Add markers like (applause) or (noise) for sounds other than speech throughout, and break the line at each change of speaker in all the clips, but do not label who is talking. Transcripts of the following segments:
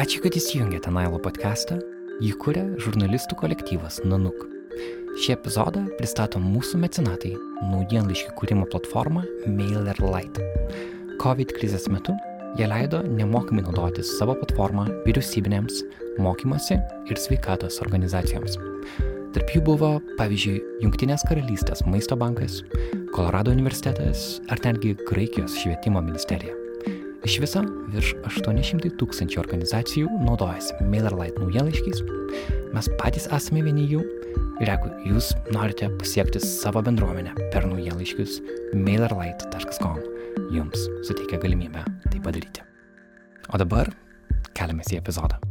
Ačiū, kad įsijungėte Nailo podcastą. Jį kuria žurnalistų kolektyvas Nanuk. Šį epizodą pristato mūsų mecenatai naujienlaiškių kūrimo platforma MailerLite. COVID krizės metu jie leido nemokamai naudotis savo platformą vyriausybinėms, mokymosi ir sveikatos organizacijoms. Tarp jų buvo, pavyzdžiui, Junktinės karalystės maisto bankas, Kolorado universitetas ar netgi Graikijos švietimo ministerija. Iš viso virš 800 tūkstančių organizacijų naudojasi MailerLite naujienlaiškiais. Mes patys esame vieni jų ir jeigu jūs norite pasiekti savo bendruomenę per naujienlaiškius, mailerlite.com jums suteikia galimybę tai padaryti. O dabar keliamės į epizodą.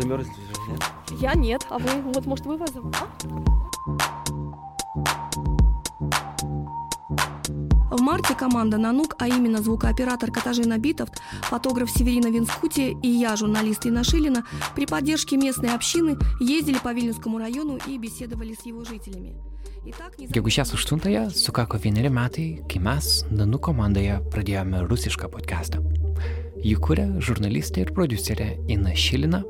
Замерзли уже, нет?
Я нет, а вы, вот, может, вы вас... а?
В марте команда «Нанук», а именно звукооператор Катажина Битовт, фотограф Северина Винскути и я, журналист Инна Шилина, при поддержке местной общины ездили по Вильнюсскому району и беседовали с его жителями.
8-ąją sukako vieneri metai, kai mes, Nanu komandoje, pradėjome rusišką podcastą. Jį kuria žurnalistė ir producerė Ina Šilina,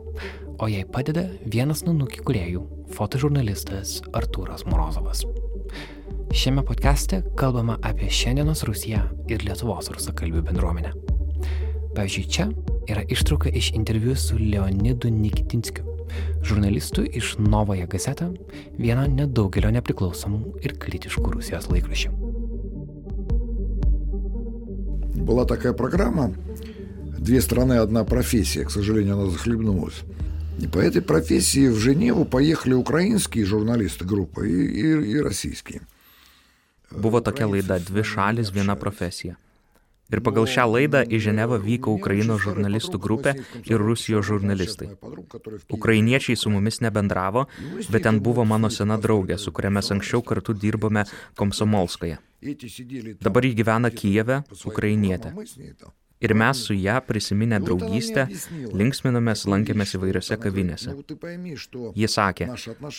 o jai padeda vienas Nanukį kuriejų - fotožurnalistas Artūras Morozovas. Šiame podcaste kalbama apie šiandienos Rusiją ir Lietuvos rusakalbių bendruomenę. Pavyzdžiui, čia yra ištrauka iš interviu su Leonidu Nikitinskiu, žurnalistu iš Novoje Gazeta, vieno nedaugelio nepriklausomų ir kritiškų Rusijos laikraščių.
Была такая программа «Две страны, одна профессия». К сожалению, она захлебнулась. И по этой профессии в Женеву поехали украинские журналисты группы и, и- и российские.
Buvo tokia laida Dvi šalis, viena profesija. Ir pagal šią laidą į Ženevą vyko Ukrainos žurnalistų grupė ir Rusijos žurnalistai. Ukrainiečiai su mumis nebendravo, bet ten buvo mano sena draugė, su kuria mes anksčiau kartu dirbome Komsomolskoje. Dabar ji gyvena Kijeve, ukrainietė. Ir mes su ją prisiminę draugystę linksminomės, lankėmės įvairiose kavinėse. Ji sakė,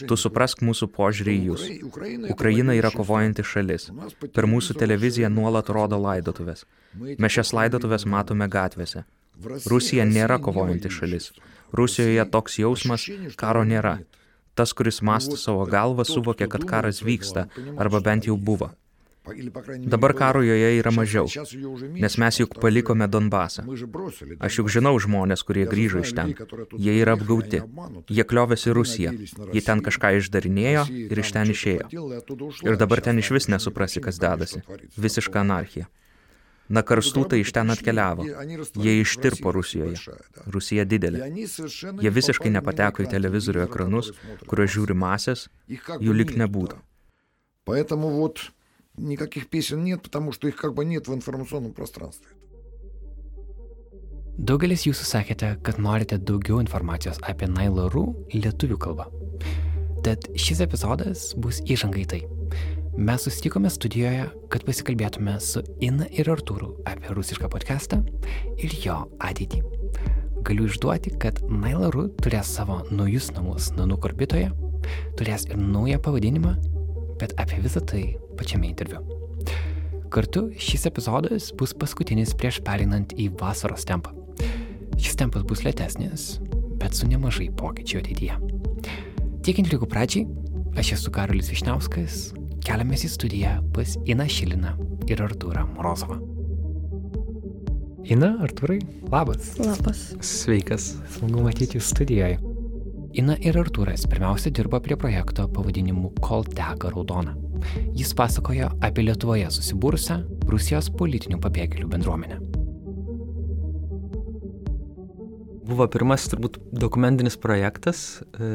tu suprask mūsų požiūrį į jūs. Ukraina yra kovojanti šalis. Per mūsų televiziją nuolat rodo laidotuvės. Mes šias laidotuvės matome gatvėse. Rusija nėra kovojanti šalis. Rusijoje toks jausmas, karo nėra. Tas, kuris mastų savo galvą, suvokia, kad karas vyksta, arba bent jau buvo. Dabar karo joje yra mažiau, nes mes juk palikome Donbasą. Aš juk žinau žmonės, kurie grįžo iš ten. Jie yra apgauti. Jie kliovėsi Rusiją. Jie ten kažką išdarinėjo ir iš ten išėjo. Ir dabar ten iš vis nesuprasi, kas dedasi. Visiška anarchija. Na karstūtai iš ten atkeliavo. Jie ištirpo Rusijoje. Rusija didelė. Jie visiškai nepateko į televizorių ekranus, kuriuos žiūri masės, jų lik nebūtų.
Поэтому вот никаких песен нет, потому что их как бы нет в информационном пространстве.
Daugelis jūsų sakėte, kad norite daugiau informacijos apie Nailarų lietuvių kalbą. Tad šis epizodas bus įžanga į tai. Mes susitikome studijoje, kad pasikalbėtume su Ina ir Artūru apie rusišką podcastą ir jo ateitį. Galiu išduoti, kad Nailarų turės savo naujus namus Nanų orbitoje, turės ir naują pavadinimą, bet apie visą tai pačiame interviu. Kartu šis epizodas bus paskutinis prieš pereinant į vasaros tempą. Šis tempas bus lėtesnis, bet su nemažai pokyčių ateityje. Tiek intrigų pradžiai, aš esu Karolis Višniauskas, keliamės į studiją pas Ina Šiliną ir Arturą Morozovą. Ina, Arturai, labas.
Labas.
Sveikas, smagu matyti studijoje. Ina ir Artūras pirmiausia dirbo prie projekto pavadinimu Kol teka raudona. Jis pasakojo apie Lietuvoje susibūrusią Rusijos politinių pabėgėlių bendruomenę.
Buvo pirmasis turbūt dokumentinis projektas e,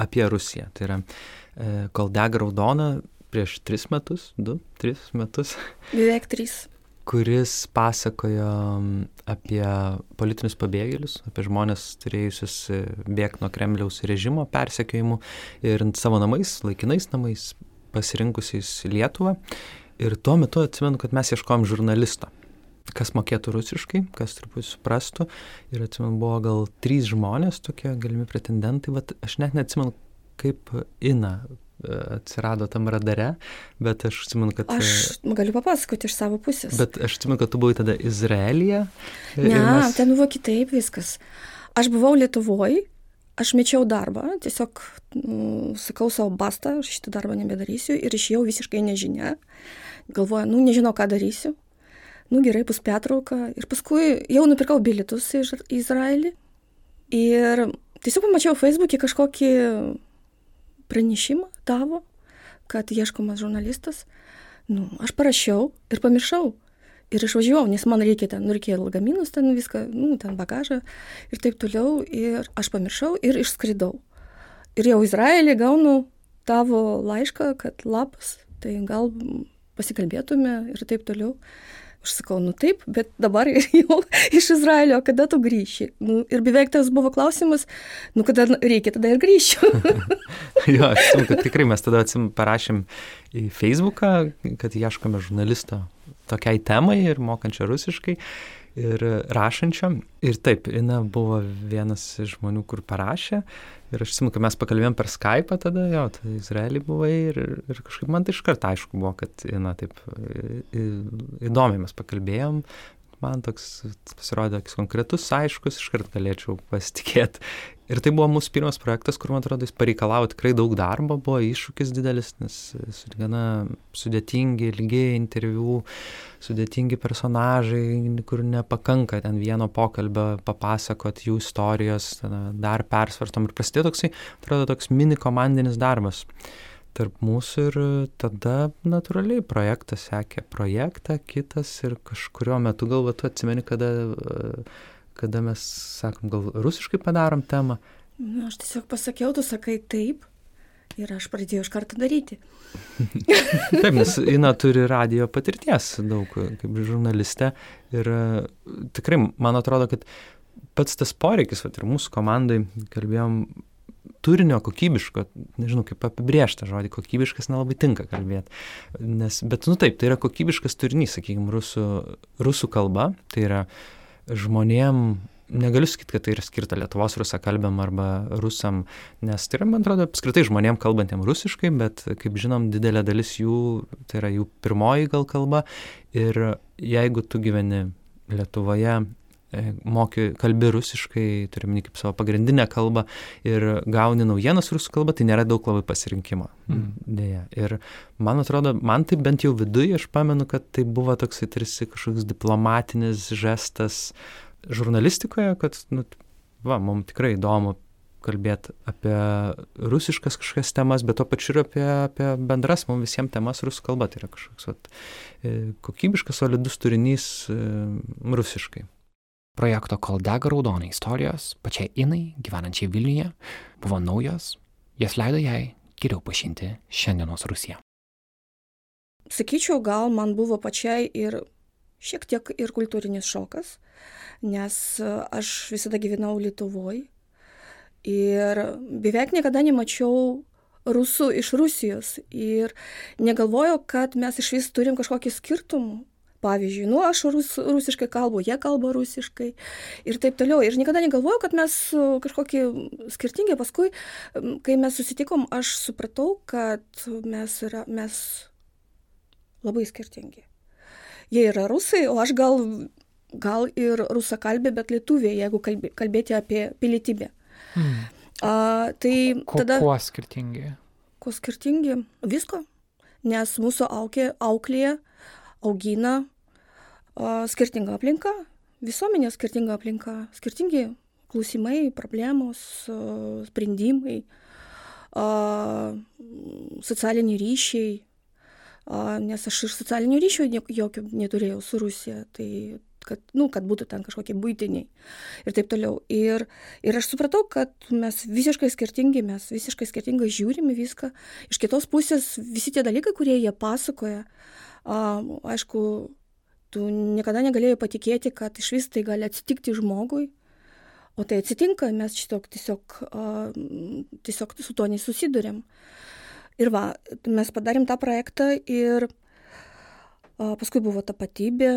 apie Rusiją. Tai yra, e, kol dega raudona prieš tris metus, du, tris metus,
Beveik trys.
Kuris pasakojo apie politinius pabėgėlius, apie žmonės turėjusius e, bėgti nuo Kremliaus režimo persekiojimų ir savo namais, laikinais namais, pasirinkusiais Lietuvą. Ir tuo metu atsimenu, kad mes ieškojom žurnalisto. kas mokėtų rusiškai, kas truputį suprastų. Ir atsimenu, buvo gal trys žmonės tokie galimi pretendentai, bet aš net neatsimenu, kaip Ina atsirado tam radare, bet aš atsimenu, kad...
Aš galiu papasakoti iš savo pusės.
Bet aš atsimenu, kad tu buvai tada Izraelyje.
Ne, mes... ten buvo kitaip viskas. Aš buvau Lietuvoje, aš mečiau darbą, tiesiog nu, sakau savo bastą, aš šitą darbą nebedarysiu ir išėjau visiškai nežinia. Galvoju, nu nežinau, ką darysiu nu gerai, bus pertrauka. Ir paskui jau nupirkau bilietus į Izraelį. Ir tiesiog pamačiau Facebook'e kažkokį pranešimą tavo, kad ieškomas žurnalistas. Nu, aš parašiau ir pamiršau. Ir išvažiavau, nes man reikia ten, nu, reikėjo lagaminus, ten viską, nu, ten bagažą ir taip toliau. Ir aš pamiršau ir išskridau. Ir jau Izraelį gaunu tavo laišką, kad labas, tai gal pasikalbėtume ir taip toliau. Aš sakau, nu taip, bet dabar (laughs) jau iš Izraelio, kada tu grįši? Nu, ir beveik tas buvo klausimas, nu kada reikia, tada ir grįšiu. (laughs)
jo, aš žinau, kad tikrai mes tada atsim parašėm į Facebooką, kad ieškome žurnalisto tokiai temai ir mokančio rusiškai ir rašančio. Ir taip, Ina buvo vienas iš žmonių, kur parašė. Ir aš atsimenu, kad mes pakalbėjom per Skype tada, jo, tai Izraelį buvai ir, ir kažkaip man tai iškart aišku buvo, kad, na, taip, įdomiai mes pakalbėjom, man toks pasirodė toks konkretus, aiškus, iškart galėčiau pasitikėti. Ir tai buvo mūsų pirmas projektas, kur, man atrodo, jis pareikalavo tikrai daug darbo, buvo iššūkis didelis, nes gana sudėtingi, ilgi interviu, sudėtingi personažai, kur nepakanka ten vieno pokalbio papasakot jų istorijos, dar persvartom ir prasidėjo toksai, atrodo, toks mini komandinis darbas tarp mūsų ir tada natūraliai projektas sekė projektą, kitas ir kažkurio metu gal tu atsimeni, kada, kada mes sakom, gal rusiškai padarom temą.
Nu, aš tiesiog pasakiau, tu sakai taip. Ir aš pradėjau iš karto daryti. (laughs)
Taip, nes Ina turi radio patirties daug kaip žurnalistė ir tikrai man atrodo, kad pats tas poreikis, vat, ir mūsų komandai, kalbėjom turinio kokybiško, nežinau kaip apibriežtą žodį, kokybiškas nelabai tinka kalbėti. Nes, bet, nu taip, tai yra kokybiškas turinys, sakykime, rusų, rusų kalba, tai yra žmonėm, negaliu sakyti, kad tai yra skirta Lietuvos rusakalbėm arba rusam, nes tai yra, man atrodo, apskritai žmonėm kalbantiem rusiškai, bet, kaip žinom, didelė dalis jų, tai yra jų pirmoji gal kalba. Ir jeigu tu gyveni Lietuvoje moki, kalbi rusiškai, turime kaip savo pagrindinę kalbą ir gauni naujienas rusų kalba, tai nėra daug labai pasirinkimo. Mm. Dėja. Ir man atrodo, man tai bent jau viduje, aš pamenu, kad tai buvo toksai tarsi kažkoks diplomatinis žestas žurnalistikoje, kad, nu, va, mums tikrai įdomu kalbėti apie rusiškas kažkokias temas, bet to pačiu ir apie, apie bendras mums visiems temas rusų kalba. Tai yra kažkoks vat, e, kokybiškas, solidus turinys e, rusiškai.
Projekto Kol dega raudonai istorijos pačiai Inai, gyvenančiai Vilniuje, buvo naujos, jas leido jai geriau pažinti šiandienos Rusiją.
Sakyčiau, gal man buvo pačiai ir šiek tiek ir kultūrinis šokas, nes aš visada gyvenau Lietuvoje ir beveik niekada nemačiau rusų iš Rusijos ir negalvojau, kad mes iš vis turim kažkokį skirtumą pavyzdžiui, nu aš rus, rusiškai kalbu, jie kalba rusiškai ir taip toliau. Ir niekada negalvojau, kad mes kažkokie skirtingi. Paskui, kai mes susitikom, aš supratau, kad mes, yra, mes labai skirtingi. Jie yra rusai, o aš gal, gal ir rusakalbė, bet lietuvė, jeigu kalbė, kalbėti apie pilietybę. Hmm. A, tai
Ko,
tada.
Kuo skirtingi?
Kuo skirtingi? Visko. Nes mūsų aukė, auklėje augina a, skirtinga aplinka, visuomenė skirtinga aplinka, skirtingi klausimai, problemos, a, sprendimai, a, socialiniai ryšiai, nes aš ir socialinių ryšių jokių neturėjau su Rusija, tai kad, nu, kad būtų ten kažkokie būtiniai ir taip toliau. Ir, ir aš supratau, kad mes visiškai skirtingi, mes visiškai skirtingai žiūrime viską. Iš kitos pusės visi tie dalykai, kurie jie pasakoja, a, aišku, tu niekada negalėjai patikėti, kad iš vis tai gali atsitikti žmogui. O tai atsitinka, mes šitoks tiesiog, tiesiog su to nesusidurėm. Ir va, mes padarėm tą projektą ir paskui buvo tapatybė,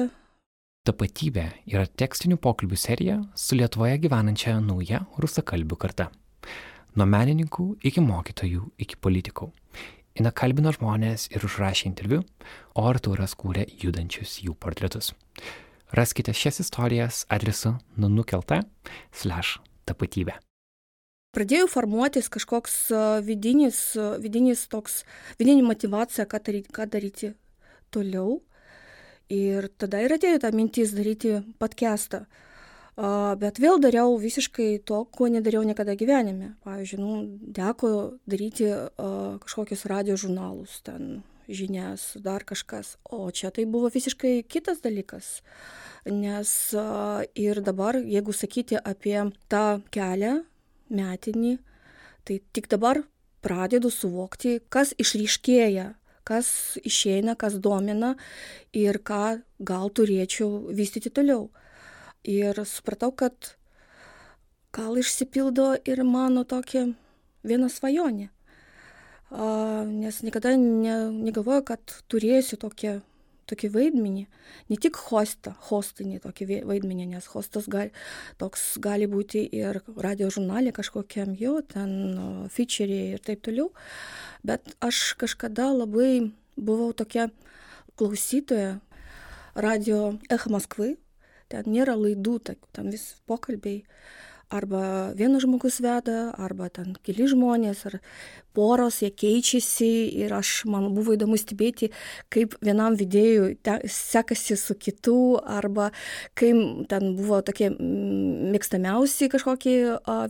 Tapatybė yra tekstinių pokalbių serija su Lietuvoje gyvenančia nauja rusakalbių karta. Nuo menininkų iki mokytojų iki politikų. Ina kalbino žmonės ir užrašė interviu, o Artūras kūrė judančius jų portretus. Raskite šias istorijas adresu nunukelta slash tapatybė.
Pradėjo formuotis kažkoks vidinis, vidinis toks, vidinė motivacija, ką daryti, ką daryti toliau. Ir tada ir atėjo ta mintis daryti podcastą. Bet vėl dariau visiškai to, ko nedariau niekada gyvenime. Pavyzdžiui, nu, teko daryti kažkokius radio žurnalus, ten žinias, dar kažkas. O čia tai buvo visiškai kitas dalykas. Nes ir dabar, jeigu sakyti apie tą kelią metinį, tai tik dabar pradedu suvokti, kas išryškėja, kas išeina, kas domina ir ką gal turėčiau vystyti toliau ir supratau, kad gal išsipildo ir mano tokia viena svajonė. A, nes niekada ne, negalvoju, kad turėsiu tokią, tokį vaidmenį, ne tik hostą, hostinį tokį vaidmenį, nes hostas gali, toks gali būti ir radio žurnalė kažkokiam jo, ten featurei ir taip toliau, bet aš kažkada labai buvau tokia klausytoja radio Echa Maskvai, ten nėra laidų, ten vis pokalbiai. Arba vienas žmogus veda, arba ten keli žmonės, ar poros, jie keičiasi ir aš, man buvo įdomu stebėti, kaip vienam vidėjui sekasi su kitu, arba kaip ten buvo tokie mėgstamiausi kažkokie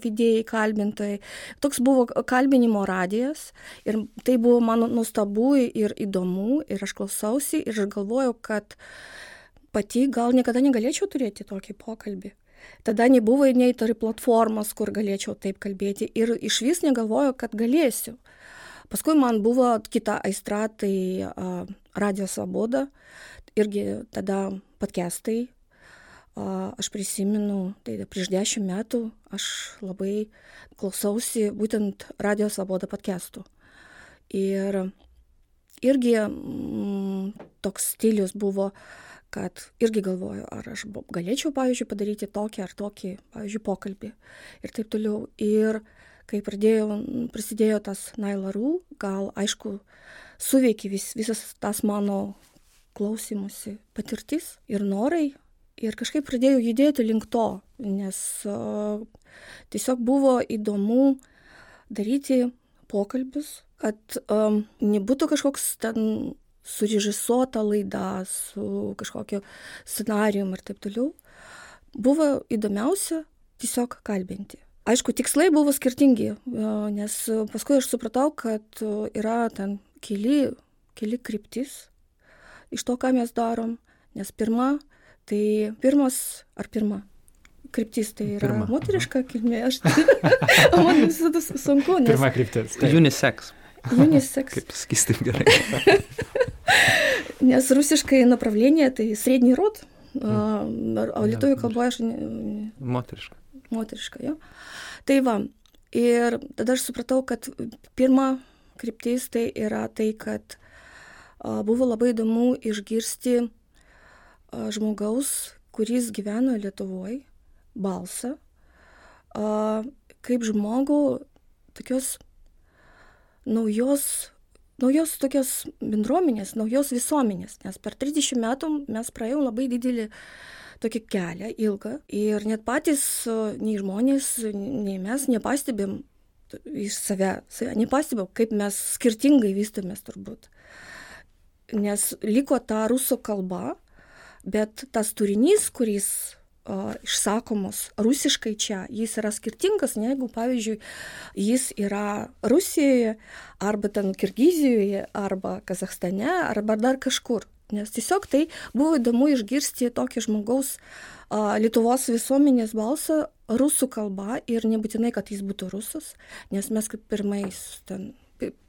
vidėjai kalbintojai. Toks buvo kalbinimo radijas ir tai buvo man nuostabu ir įdomu ir aš klausausi ir aš galvojau, kad pati gal niekada negalėčiau turėti tokį pokalbį. Tada nebuvo nei turi platformos, kur galėčiau taip kalbėti ir iš vis negalvojau, kad galėsiu. Paskui man buvo kita aistra, tai uh, Radio Svaboda, irgi tada podcastai. Uh, aš prisimenu, tai prieš dešimt metų aš labai klausausi būtent Radio Svaboda podcastų. Ir irgi mm, toks stilius buvo uh, kad irgi galvoju, ar aš galėčiau, pavyzdžiui, padaryti tokį ar tokį, pavyzdžiui, pokalbį ir taip toliau. Ir kai pradėjo, prasidėjo tas Nailarų, gal aišku, suveikė vis, visas tas mano klausimusi patirtis ir norai. Ir kažkaip pradėjau judėti link to, nes uh, tiesiog buvo įdomu daryti pokalbius, kad um, nebūtų kažkoks ten surežisuota laida, su kažkokiu scenarijum ir taip toliau, buvo įdomiausia tiesiog kalbinti. Aišku, tikslai buvo skirtingi, nes paskui aš supratau, kad yra ten keli, keli kryptis iš to, ką mes darom. Nes pirma, tai pirmas ar pirma, kryptis tai yra pirma. moteriška kilmė. Aš (laughs) man visada sunku.
Nes... Pirma kryptis. Tai. Unisex.
Unisex.
Kaip sakys taip gerai. (laughs)
Nes rusiškai направление tai средний род, o lietuvių kalboje aš...
Moteriška.
Moteriška, jo. Tai va, ir tada aš supratau, kad pirma kryptis tai yra tai, kad buvo labai įdomu išgirsti žmogaus, kuris gyveno Lietuvoje, balsą, kaip žmogų tokios naujos naujos tokios bendruomenės, naujos visuomenės, nes per 30 metų mes praėjom labai didelį tokį kelią ilgą ir net patys nei žmonės, nei mes nepastebėm iš save, save nepastebėm, kaip mes skirtingai vystomės turbūt. Nes liko ta rusų kalba, bet tas turinys, kuris išsakomos rusiškai čia, jis yra skirtingas, negu, pavyzdžiui, jis yra Rusijoje, arba ten Kirgizijoje, arba Kazahstane, arba dar kažkur. Nes tiesiog tai buvo įdomu išgirsti tokį žmogaus a, Lietuvos visuomenės balsą rusų kalba ir nebūtinai, kad jis būtų rusas, nes mes kaip pirmais, ten,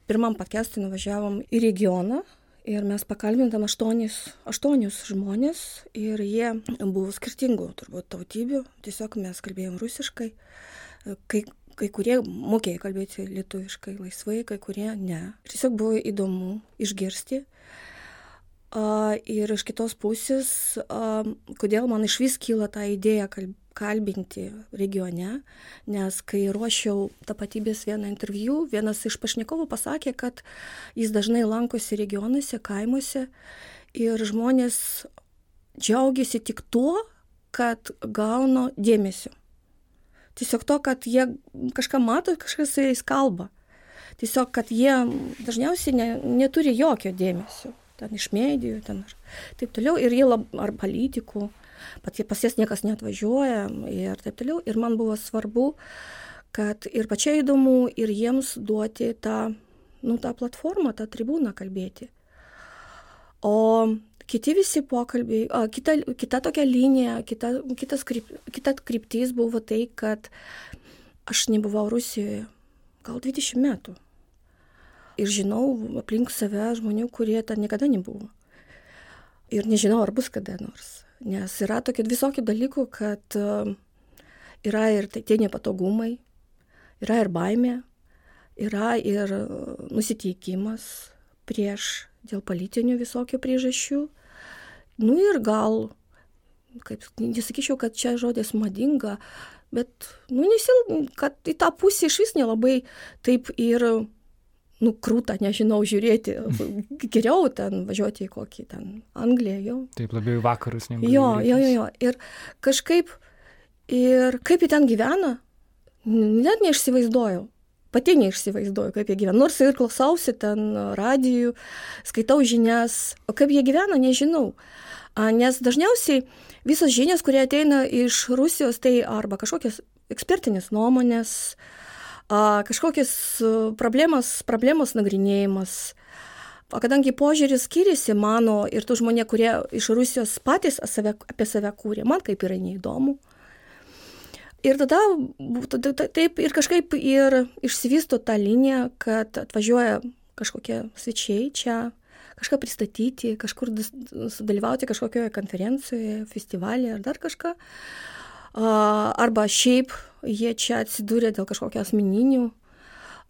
pirmam pakestui nuvažiavom į regioną, ir mes pakalbintam aštuonis, aštuonius žmonės ir jie buvo skirtingų turbūt tautybių, tiesiog mes kalbėjom rusiškai, kai, kai kurie mokėjo kalbėti lietuviškai laisvai, kai kurie ne. Tiesiog buvo įdomu išgirsti. Ir iš kitos pusės, kodėl man iš vis kyla ta idėja kalbinti regione, nes kai ruošiau tapatybės vieną interviu, vienas iš pašnekovų pasakė, kad jis dažnai lankosi regionuose, kaimuose ir žmonės džiaugiasi tik tuo, kad gauna dėmesio. Tiesiog to, kad jie kažką mato, kažkas su jais kalba. Tiesiog, kad jie dažniausiai ne, neturi jokio dėmesio. Ten iš medijų, ten ir taip toliau. Ir jie lab, ar politikų, pat pas jas niekas neatvažiuoja ir taip toliau. Ir man buvo svarbu, kad ir pačiai įdomu, ir jiems duoti tą, nu, tą platformą, tą tribūną kalbėti. O kiti visi pokalbiai, a, kita, kita tokia linija, kita, kitas, kryp, kita kryptis buvo tai, kad aš nebuvau Rusijoje gal 20 metų. Ir žinau aplink save žmonių, kurie ten niekada nebuvo. Ir nežinau, ar bus kada nors. Nes yra tokie visokių dalykų, kad uh, yra ir tai, tie nepatogumai, yra ir baimė, yra ir nusiteikimas prieš dėl politinių visokių priežasčių. Nu ir gal, kaip nesakyčiau, kad čia žodis madinga, bet, nu, nesil, kad į tą pusę iš vis nelabai taip ir, nu, krūta, nežinau, žiūrėti. Geriau ten važiuoti į kokį ten Angliją jau.
Taip, labiau į vakarus negu.
Jo, jo, jo, jo. Ir kažkaip, ir kaip jie ten gyvena, net neišsivaizduoju pati neišsivaizduoju, kaip jie gyvena. Nors ir klausausi ten radijų, skaitau žinias, o kaip jie gyvena, nežinau. Nes dažniausiai visos žinias, kurie ateina iš Rusijos, tai arba kažkokios ekspertinės nuomonės, kažkokios problemos, problemos nagrinėjimas. O kadangi požiūris skiriasi mano ir tų žmonių, kurie iš Rusijos patys save, apie save kūrė, man kaip yra neįdomu. Ir tada, taip ir kažkaip ir išsivysto ta linija, kad atvažiuoja kažkokie svečiai čia, kažką pristatyti, kažkur sudalyvauti kažkokioje konferencijoje, festivalėje ar dar kažką. Arba šiaip jie čia atsidūrė dėl kažkokio asmeninių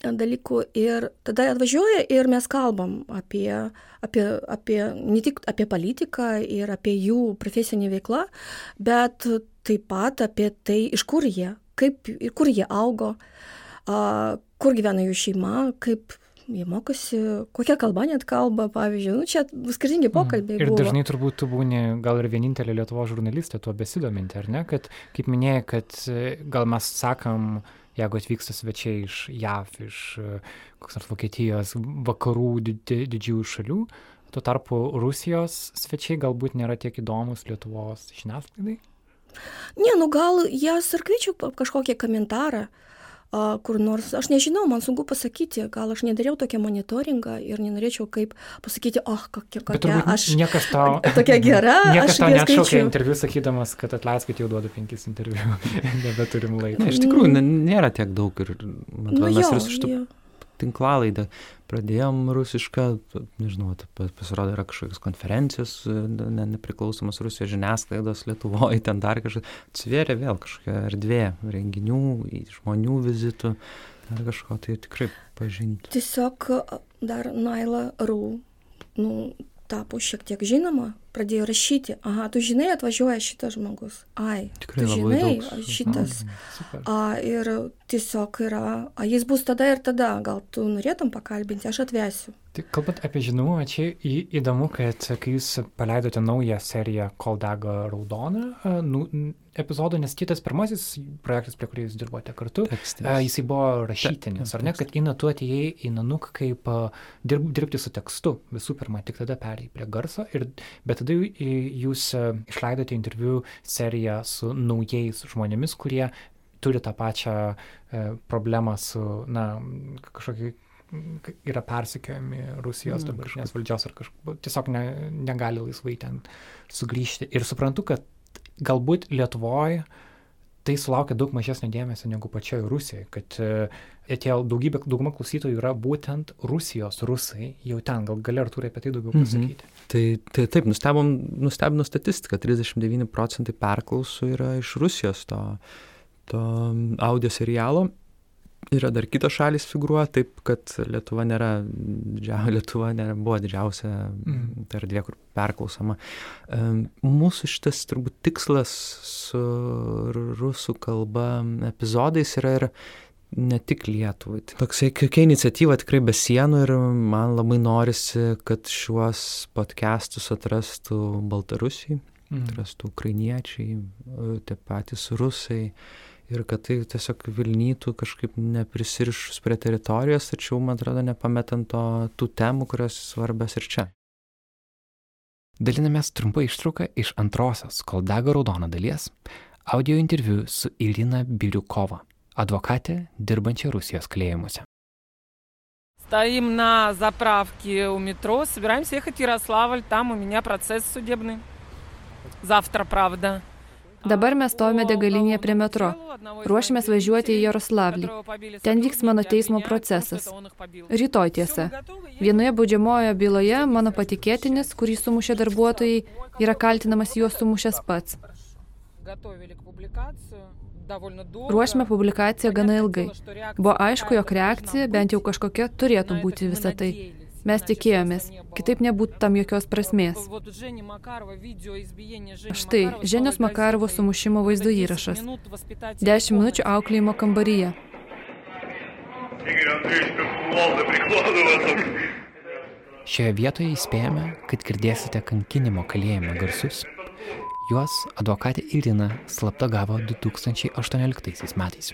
dalykų ir tada atvažiuoja ir mes kalbam apie, apie, apie ne tik apie politiką ir apie jų profesinį veiklą, bet taip pat apie tai, iš kur jie, kaip, kur jie augo, kur gyvena jų šeima, kaip jie mokosi, kokia kalba net kalba, pavyzdžiui, nu, čia skirtingi pokalbiai.
Ir
buvo.
dažnai turbūt tu būni gal ir vienintelė Lietuvo žurnalistė tuo besidominti, ar ne? Kad, kaip minėjai, kad gal mes sakam, jeigu atvyksta svečiai iš JAV, iš kokios nors Vokietijos, vakarų didžiųjų šalių, tuo tarpu Rusijos svečiai galbūt nėra tiek įdomus Lietuvos žiniasklaidai?
Ne, nu gal jas ir kviečiu kažkokį komentarą. Uh, a, kur nors, aš nežinau, man sunku pasakyti, gal aš nedariau tokią monitoringą ir nenorėčiau kaip pasakyti, oh, kokia, kokia aš.
Niekas tau. (laughs)
Tokia gera. (laughs)
Niekas tau neatšaukė interviu sakydamas, kad atleiskit, jau duodu penkis interviu, (laughs) nebeturim laiko.
Ne, iš tikrųjų, nėra tiek daug ir, man atrodo,
Nu
mes
jo,
ir su šitų
jo.
tinklalaidą pradėjom rusišką, nežinau, pasirodo yra kažkokios konferencijos ne, nepriklausomos Rusijos žiniasklaidos Lietuvoje, ten dar kažkas, atsivėrė vėl kažkokia erdvė renginių, žmonių vizitų, dar kažko tai tikrai pažinti.
Tiesiog dar Naila Rū, nu, tapo šiek tiek žinoma, pradėjo rašyti, aha, tu žinai, atvažiuoja šitas žmogus. Ai,
Tikrai
tu žinai, šitas.
Super.
A, ir tiesiog yra, a, jis bus tada ir tada, gal tu norėtum pakalbinti, aš atvesiu.
Tai kalbant apie žinomumą, čia į, įdomu, kad kai jūs paleidote naują seriją Kol dega raudona nu, epizodą, nes kitas pirmasis projektas, prie kurio jūs dirbote kartu,
Tekstas.
a, jisai buvo rašytinis, ar ne, kad Ina, tu atėjai į Nanuk kaip dirb, dirbti su tekstu visų pirma, tik tada perėjai prie garso, ir, bet tada jūs išleidote interviu seriją su naujais žmonėmis, kurie turi tą pačią problemą su, na, kažkokį yra persekiojami Rusijos dabartinės valdžios ar kažkaip tiesiog ne, negali laisvai ten sugrįžti. Ir suprantu, kad galbūt Lietuvoje tai sulaukia daug mažesnio dėmesio negu pačioje Rusijoje, kad e, tie daugybė, dauguma klausytojų yra būtent Rusijos rusai, jau ten, gal gali ar turi apie tai daugiau
Mhm.
pasakyti.
Tai, tai taip, nustebom, nustebino statistika, 39 procentai perklausų yra iš Rusijos to, to audio serialo. Yra dar kitos šalis figūruoja, taip kad Lietuva nėra, (laughs) Lietuva nėra, buvo didžiausia mm. ta erdvė, kur perklausoma. Mūsų šitas turbūt tikslas su rusų kalba epizodais yra ir ne tik Lietuvai. Tai toksai kokia iniciatyva tikrai be sienų ir man labai norisi, kad šiuos podcastus atrastų Baltarusiai, mm. atrastų ukrainiečiai, tie patys rusai ir kad tai tiesiog Vilnytų kažkaip neprisirišus prie teritorijos, tačiau, man atrodo, nepametant to, tų temų, kurios svarbios ir čia.
Dalinamės trumpą ištrauką iš antrosios, kol dega raudona dalies, audio interviu su Irina Biriukova, advokatė dirbančia Rusijos kalėjimuose.
Стоим на заправке у метро, собираемся ехать в Ярославль, там у меня процесс судебный. Завтра, правда.
Dabar mes stovime degalinėje prie metro. Ruošiamės važiuoti į Jaroslavlį. Ten vyks mano teismo procesas. Rytoj tiesa. Vienoje baudžiamojo byloje mano patikėtinis, kurį sumušė darbuotojai, yra kaltinamas juos sumušęs pats. Ruošime publikaciją gana ilgai. Buvo aišku, jog reakcija, bent jau kažkokia, turėtų būti visą tai. Mes tikėjomės, kitaip nebūtų tam jokios prasmės. Štai, Ženios Makarovo sumušimo vaizdo įrašas. 10 minučių auklėjimo kambaryje.
Šioje vietoje įspėjame, kad girdėsite kankinimo kalėjime garsus. Juos advokatė Irina slapta gavo 2018 metais.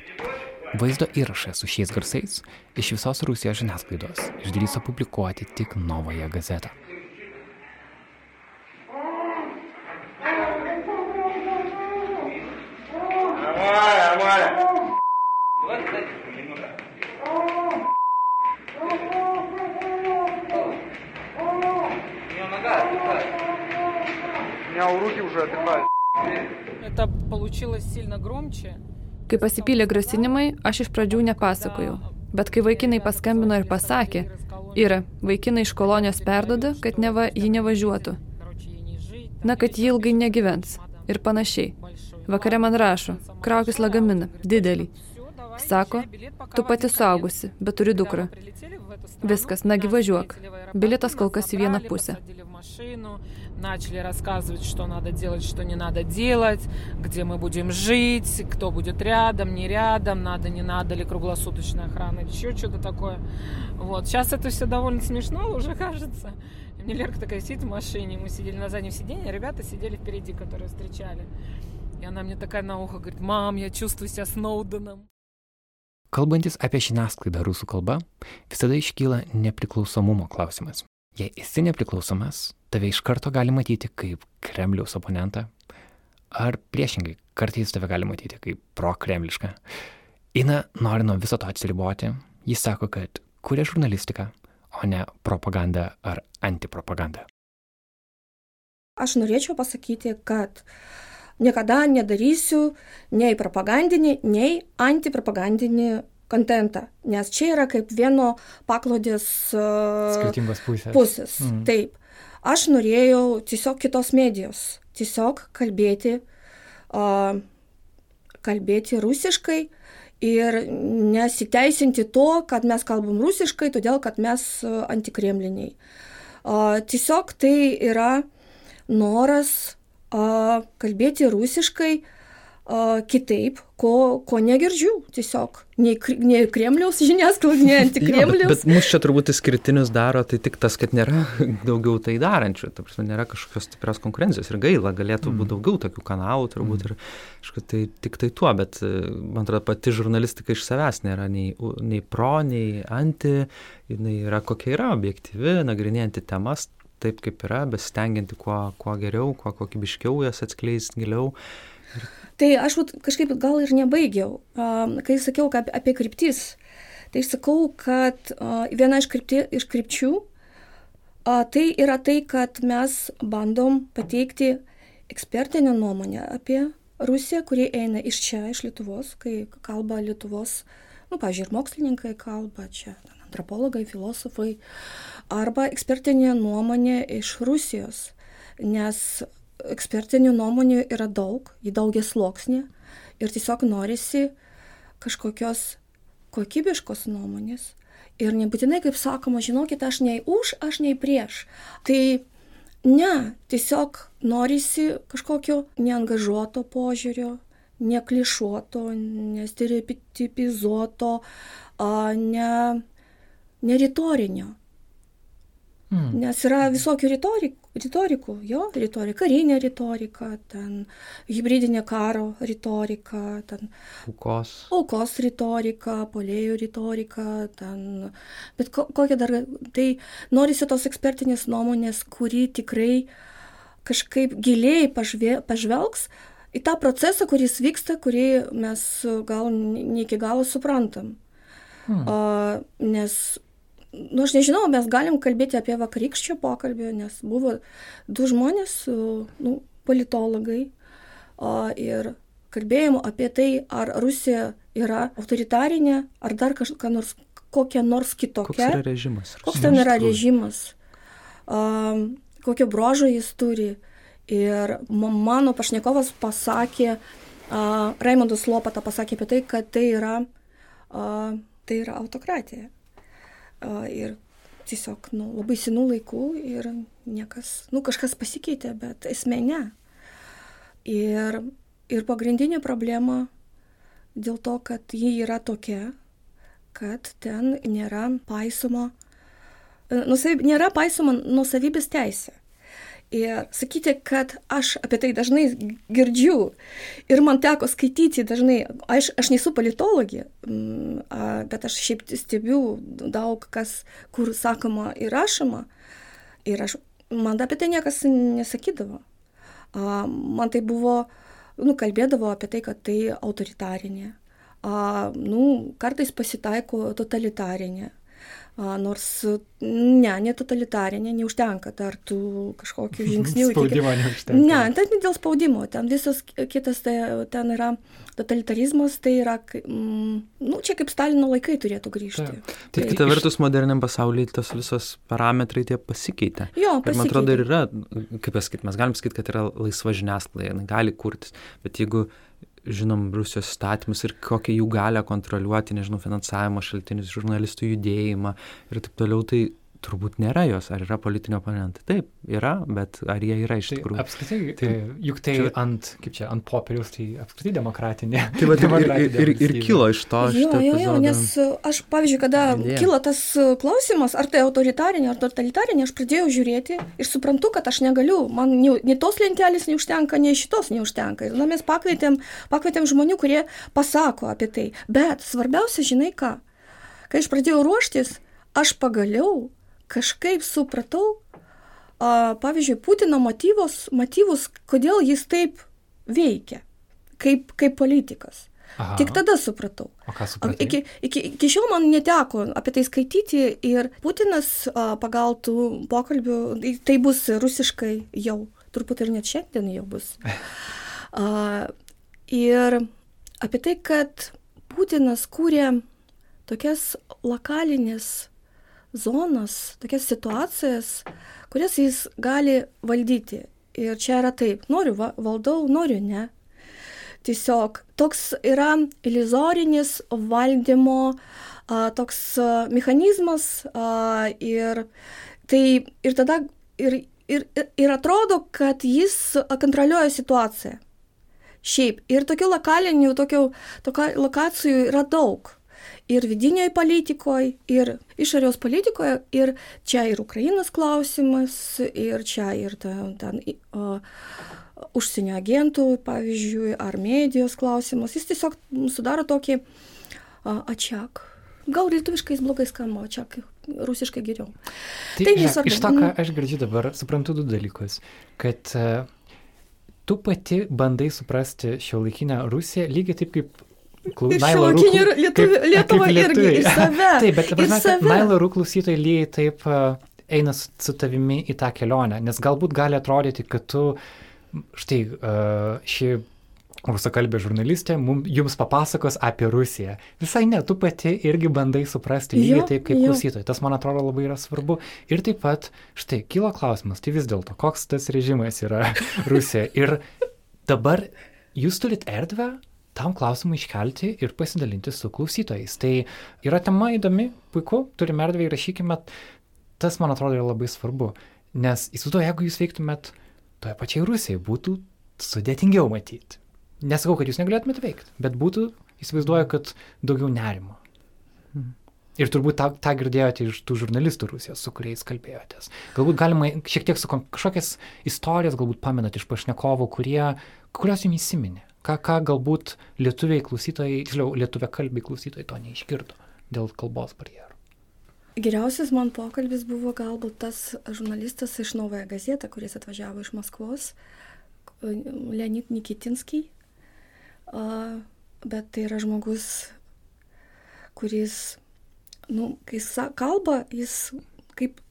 Vaizdo įrašą su šiais garsais iš visos Rusijos žiniasklaidos išdrįso publikuoti tik Novoje gazetą.
У меня руки уже отдыхают. Это получилось сильно громче.
Kai pasipylė grasinimai, aš iš pradžių nepasakojau. Bet kai vaikinai paskambino ir pasakė, yra, vaikinai iš kolonijos perdoda, kad neva ji nevažiuotų. Na, kad ji ilgai negyvens. Ir panašiai. Vakare man rašo, kraukis lagaminą, didelį. Sako, tu pati saugusi, bet turi dukrą. Viskas, nagi važiuok. Bilietas kol kas į vieną pusę.
начали рассказывать, что надо делать, что не надо делать, где мы будем жить, кто будет рядом, не рядом, надо, не надо ли круглосуточная охрана, еще что-то такое. Вот. Сейчас это все довольно смешно уже (laughs) кажется. Мне Лерка такая сидит в машине, мы сидели на заднем сиденье, а ребята сидели впереди, которые встречали. И она мне такая на ухо говорит, мам, я чувствую себя Сноуденом.
Kalbantis apie žiniasklaidą rusų kalba, visada iškyla nepriklausomumo klausimas. Jei esi nepriklausomas, tave iš karto gali matyti kaip Kremliaus oponentą, ar priešingai, kartais tave gali matyti kaip pro-kremlišką. Ina nori nuo viso to atsiriboti, jis sako, kad kuria žurnalistiką, o ne propagandą ar antipropagandą.
Aš norėčiau pasakyti, kad niekada nedarysiu nei propagandinį, nei antipropagandinį kontentą, nes čia yra kaip vieno paklodės uh,
skirtingos pusės.
pusės. Mm. Taip. Aš norėjau tiesiog kitos medijos, tiesiog kalbėti, uh, kalbėti rusiškai ir nesiteisinti to, kad mes kalbam rusiškai, todėl kad mes antikremliniai. Uh, tiesiog tai yra noras kalbėti rusiškai, kitaip, ko, ko negirdžiu tiesiog. Nei, nei Kremliaus žiniasklaidos, nei (laughs) antikremliaus.
bet, bet mus čia turbūt išskirtinius daro tai tik tas, kad nėra (laughs) daugiau tai darančių. Ta prasme, nėra kažkokios stiprios konkurencijos ir gaila, galėtų mm. būti daugiau tokių kanalų turbūt mm. ir kažkaip tai tik tai tuo, bet man atrodo pati žurnalistika iš savęs nėra nei, nei pro, nei anti, jinai yra kokia yra, objektyvi, nagrinėjanti temas taip kaip yra, besistengianti kuo, kuo geriau, kuo kokybiškiau jas atskleisti giliau.
Tai aš kažkaip gal ir nebaigiau. Kai sakiau apie, kryptis, tai sakau, kad viena iš, krypti, iš krypčių tai yra tai, kad mes bandom pateikti ekspertinę nuomonę apie Rusiją, kuri eina iš čia, iš Lietuvos, kai kalba Lietuvos, nu, pažiūrėjau, ir mokslininkai kalba čia, antropologai, filosofai, arba ekspertinė nuomonė iš Rusijos, nes ekspertinių nuomonių yra daug, į daugia sluoksnį ir tiesiog norisi kažkokios kokybiškos nuomonės. Ir nebūtinai, kaip sakoma, žinokit, aš nei už, aš nei prieš. Tai ne, tiesiog norisi kažkokio neangažuoto požiūrio, neklišuoto, nestereotipizuoto, ne, neritorinio. Hmm. Nes yra visokių ritorik, retorikų, jo, retorika, karinė retorika, ten hybridinė karo retorika, ten
aukos.
Aukos retorika, polėjų retorika, ten, bet ko, kokia dar, tai norisi tos ekspertinės nuomonės, kuri tikrai kažkaip giliai pažvė, pažvelgs į tą procesą, kuris vyksta, kurį mes gal ne iki galo suprantam. Hmm. O, nes nu aš nežinau mes galim kalbėti apie vakarykščio pokalbio nes buvo du žmonės nu politologai ir kalbėjom apie tai ar rusija yra autoritarinė ar dar kažką nors kokia nors kitokia.
Koks yra režimas
koks ten yra režimas? A, kokio brožo jis turi? Ir mano pašnekovas pasakė a, Raimondas Lopata pasakė apie tai kad tai yra a, tai yra autokratija ir tiesiog nu, labai senų laikų ir niekas, nu kažkas pasikeitė, bet esmė ne. Ir, ir pagrindinė problema dėl to, kad ji yra tokia, kad ten nėra paisoma, nusavib, nėra paisoma nusavybės teisė. Ir sakyti, kad aš apie tai dažnai girdžiu ir man teko skaityti dažnai, aš, aš nesu politologė, mm, bet aš šiaip stebiu daug kas, kur sakoma ir rašoma. Ir aš, man apie tai niekas nesakydavo. Man tai buvo, nu, kalbėdavo apie tai, kad tai autoritarinė. Nu, kartais pasitaiko totalitarinė nors ne, ne totalitarinė, neužtenka dar tų kažkokių žingsnių.
Spaudimo neužtenka.
Ne, ten ne dėl spaudimo, ten visas kitas, tai, ten yra totalitarizmas, tai yra, mm, nu, čia kaip Stalino laikai turėtų grįžti.
Ta. Tai kita vertus, moderniam pasaulyje tas visos parametrai tie pasikeitė.
Jo, pasikeitė.
Ir man atrodo, ir yra, kaip pasakyti, mes galim sakyti, kad yra laisva žiniasklaida, gali kurtis, bet jeigu žinom Rusijos įstatymus ir kokią jų galę kontroliuoti, nežinau, finansavimo šaltinius, žurnalistų judėjimą ir taip toliau, tai turbūt nėra jos, ar yra politinio oponentai. Taip, yra, bet ar jie yra iš
tai
tikrųjų.
Apskritai, tai, juk tai čia, ant, kaip čia, ant popieriaus, tai apskritai demokratinė. (laughs)
Tai va, ir, ir, ir, ir kilo iš to.
Jo, jo, jo, nes aš, pavyzdžiui, kada idėja. kilo tas klausimas, ar tai autoritarinė, ar totalitarinė, aš pradėjau žiūrėti ir suprantu, kad aš negaliu, man nei, nei tos lentelės neužtenka, nei šitos neužtenka. Ir na, mes pakvietėm, pakvietėm žmonių, kurie pasako apie tai. Bet svarbiausia, žinai ką, kai aš pradėjau ruoštis, aš pagaliau kažkaip supratau, a, pavyzdžiui, Putino motyvus, motyvus, kodėl jis taip veikia, kaip, kaip politikas. Aha. Tik tada supratau.
O ką supratai?
Iki, iki, iki šiol man neteko apie tai skaityti ir Putinas a, pagal tų pokalbių, tai bus rusiškai jau, turbūt ir net šiandien jau bus. (laughs) A, ir apie tai, kad Putinas kūrė tokias lokalinės zonas, tokias situacijas, kurias jis gali valdyti. Ir čia yra taip, noriu va, valdau, noriu ne. Tiesiog toks yra iliuzorinis valdymo a, toks a, mechanizmas a, ir, tai, ir tada ir, ir, ir atrodo, kad jis kontroliuoja situaciją. Šiaip ir tokių lokalinių, tokių lokacijų yra daug ir vidinėj politikoj, ir išorės politikoje, ir čia ir Ukrainos klausimas, ir čia ir ten, ten o, užsienio agentų, pavyzdžiui, ar medijos klausimas. Jis tiesiog sudaro tokį a, ačiak. Gal lietuviškai jis blogai skamba, čia rusiškai geriau.
Tai, tai nesvarbu. Iš to, ką aš girdžiu dabar, suprantu du dalykus. Kad uh, tu pati bandai suprasti šio laikinę Rusiją lygiai taip, kaip
Nailo Rūk. Lietuva irgi iš save. (laughs)
Taip, bet dabar Nailo Rūk klausytojai lygiai taip uh, eina su, su tavimi į tą kelionę, nes galbūt gali atrodyti, kad tu, štai, uh, ši rusakalbė žurnalistė mum, jums papasakos apie Rusiją. Visai ne, tu pati irgi bandai suprasti lygiai taip kaip klausytojai. Tas, man atrodo, labai yra svarbu. Ir taip pat, štai, kilo klausimas, tai vis dėlto, koks tas režimas yra (laughs) Rusija. Ir dabar jūs turit erdvę tam klausimui iškelti ir pasidalinti su klausytojais. Tai yra tema įdomi, puiku, turime erdvę įrašykime, tas man atrodo yra labai svarbu, nes įsivaizduoju, jeigu jūs veiktumėt toje pačioje Rusijoje, būtų sudėtingiau matyti. Nesakau, kad jūs negalėtumėte veikti, bet būtų, įsivaizduoju, kad daugiau nerimo. Mhm. Ir turbūt tą, tą girdėjote iš tų žurnalistų Rusijos, su kuriais kalbėjotės. Galbūt galima šiek tiek su kažkokias istorijas galbūt pamenat iš pašnekovų, kurie, kurios jums įsiminė. Ką, ką galbūt lietuviai klausytojai, tiksliau, lietuvė kalbiai klausytojai to neišgirdo dėl kalbos barjerų.
Geriausias man pokalbis buvo galbūt tas žurnalistas iš Novoje gazetą, kuris atvažiavo iš Maskvos, Leonid Nikitinskiai. Bet tai yra žmogus, kuris nu, kai kalba, jis kaip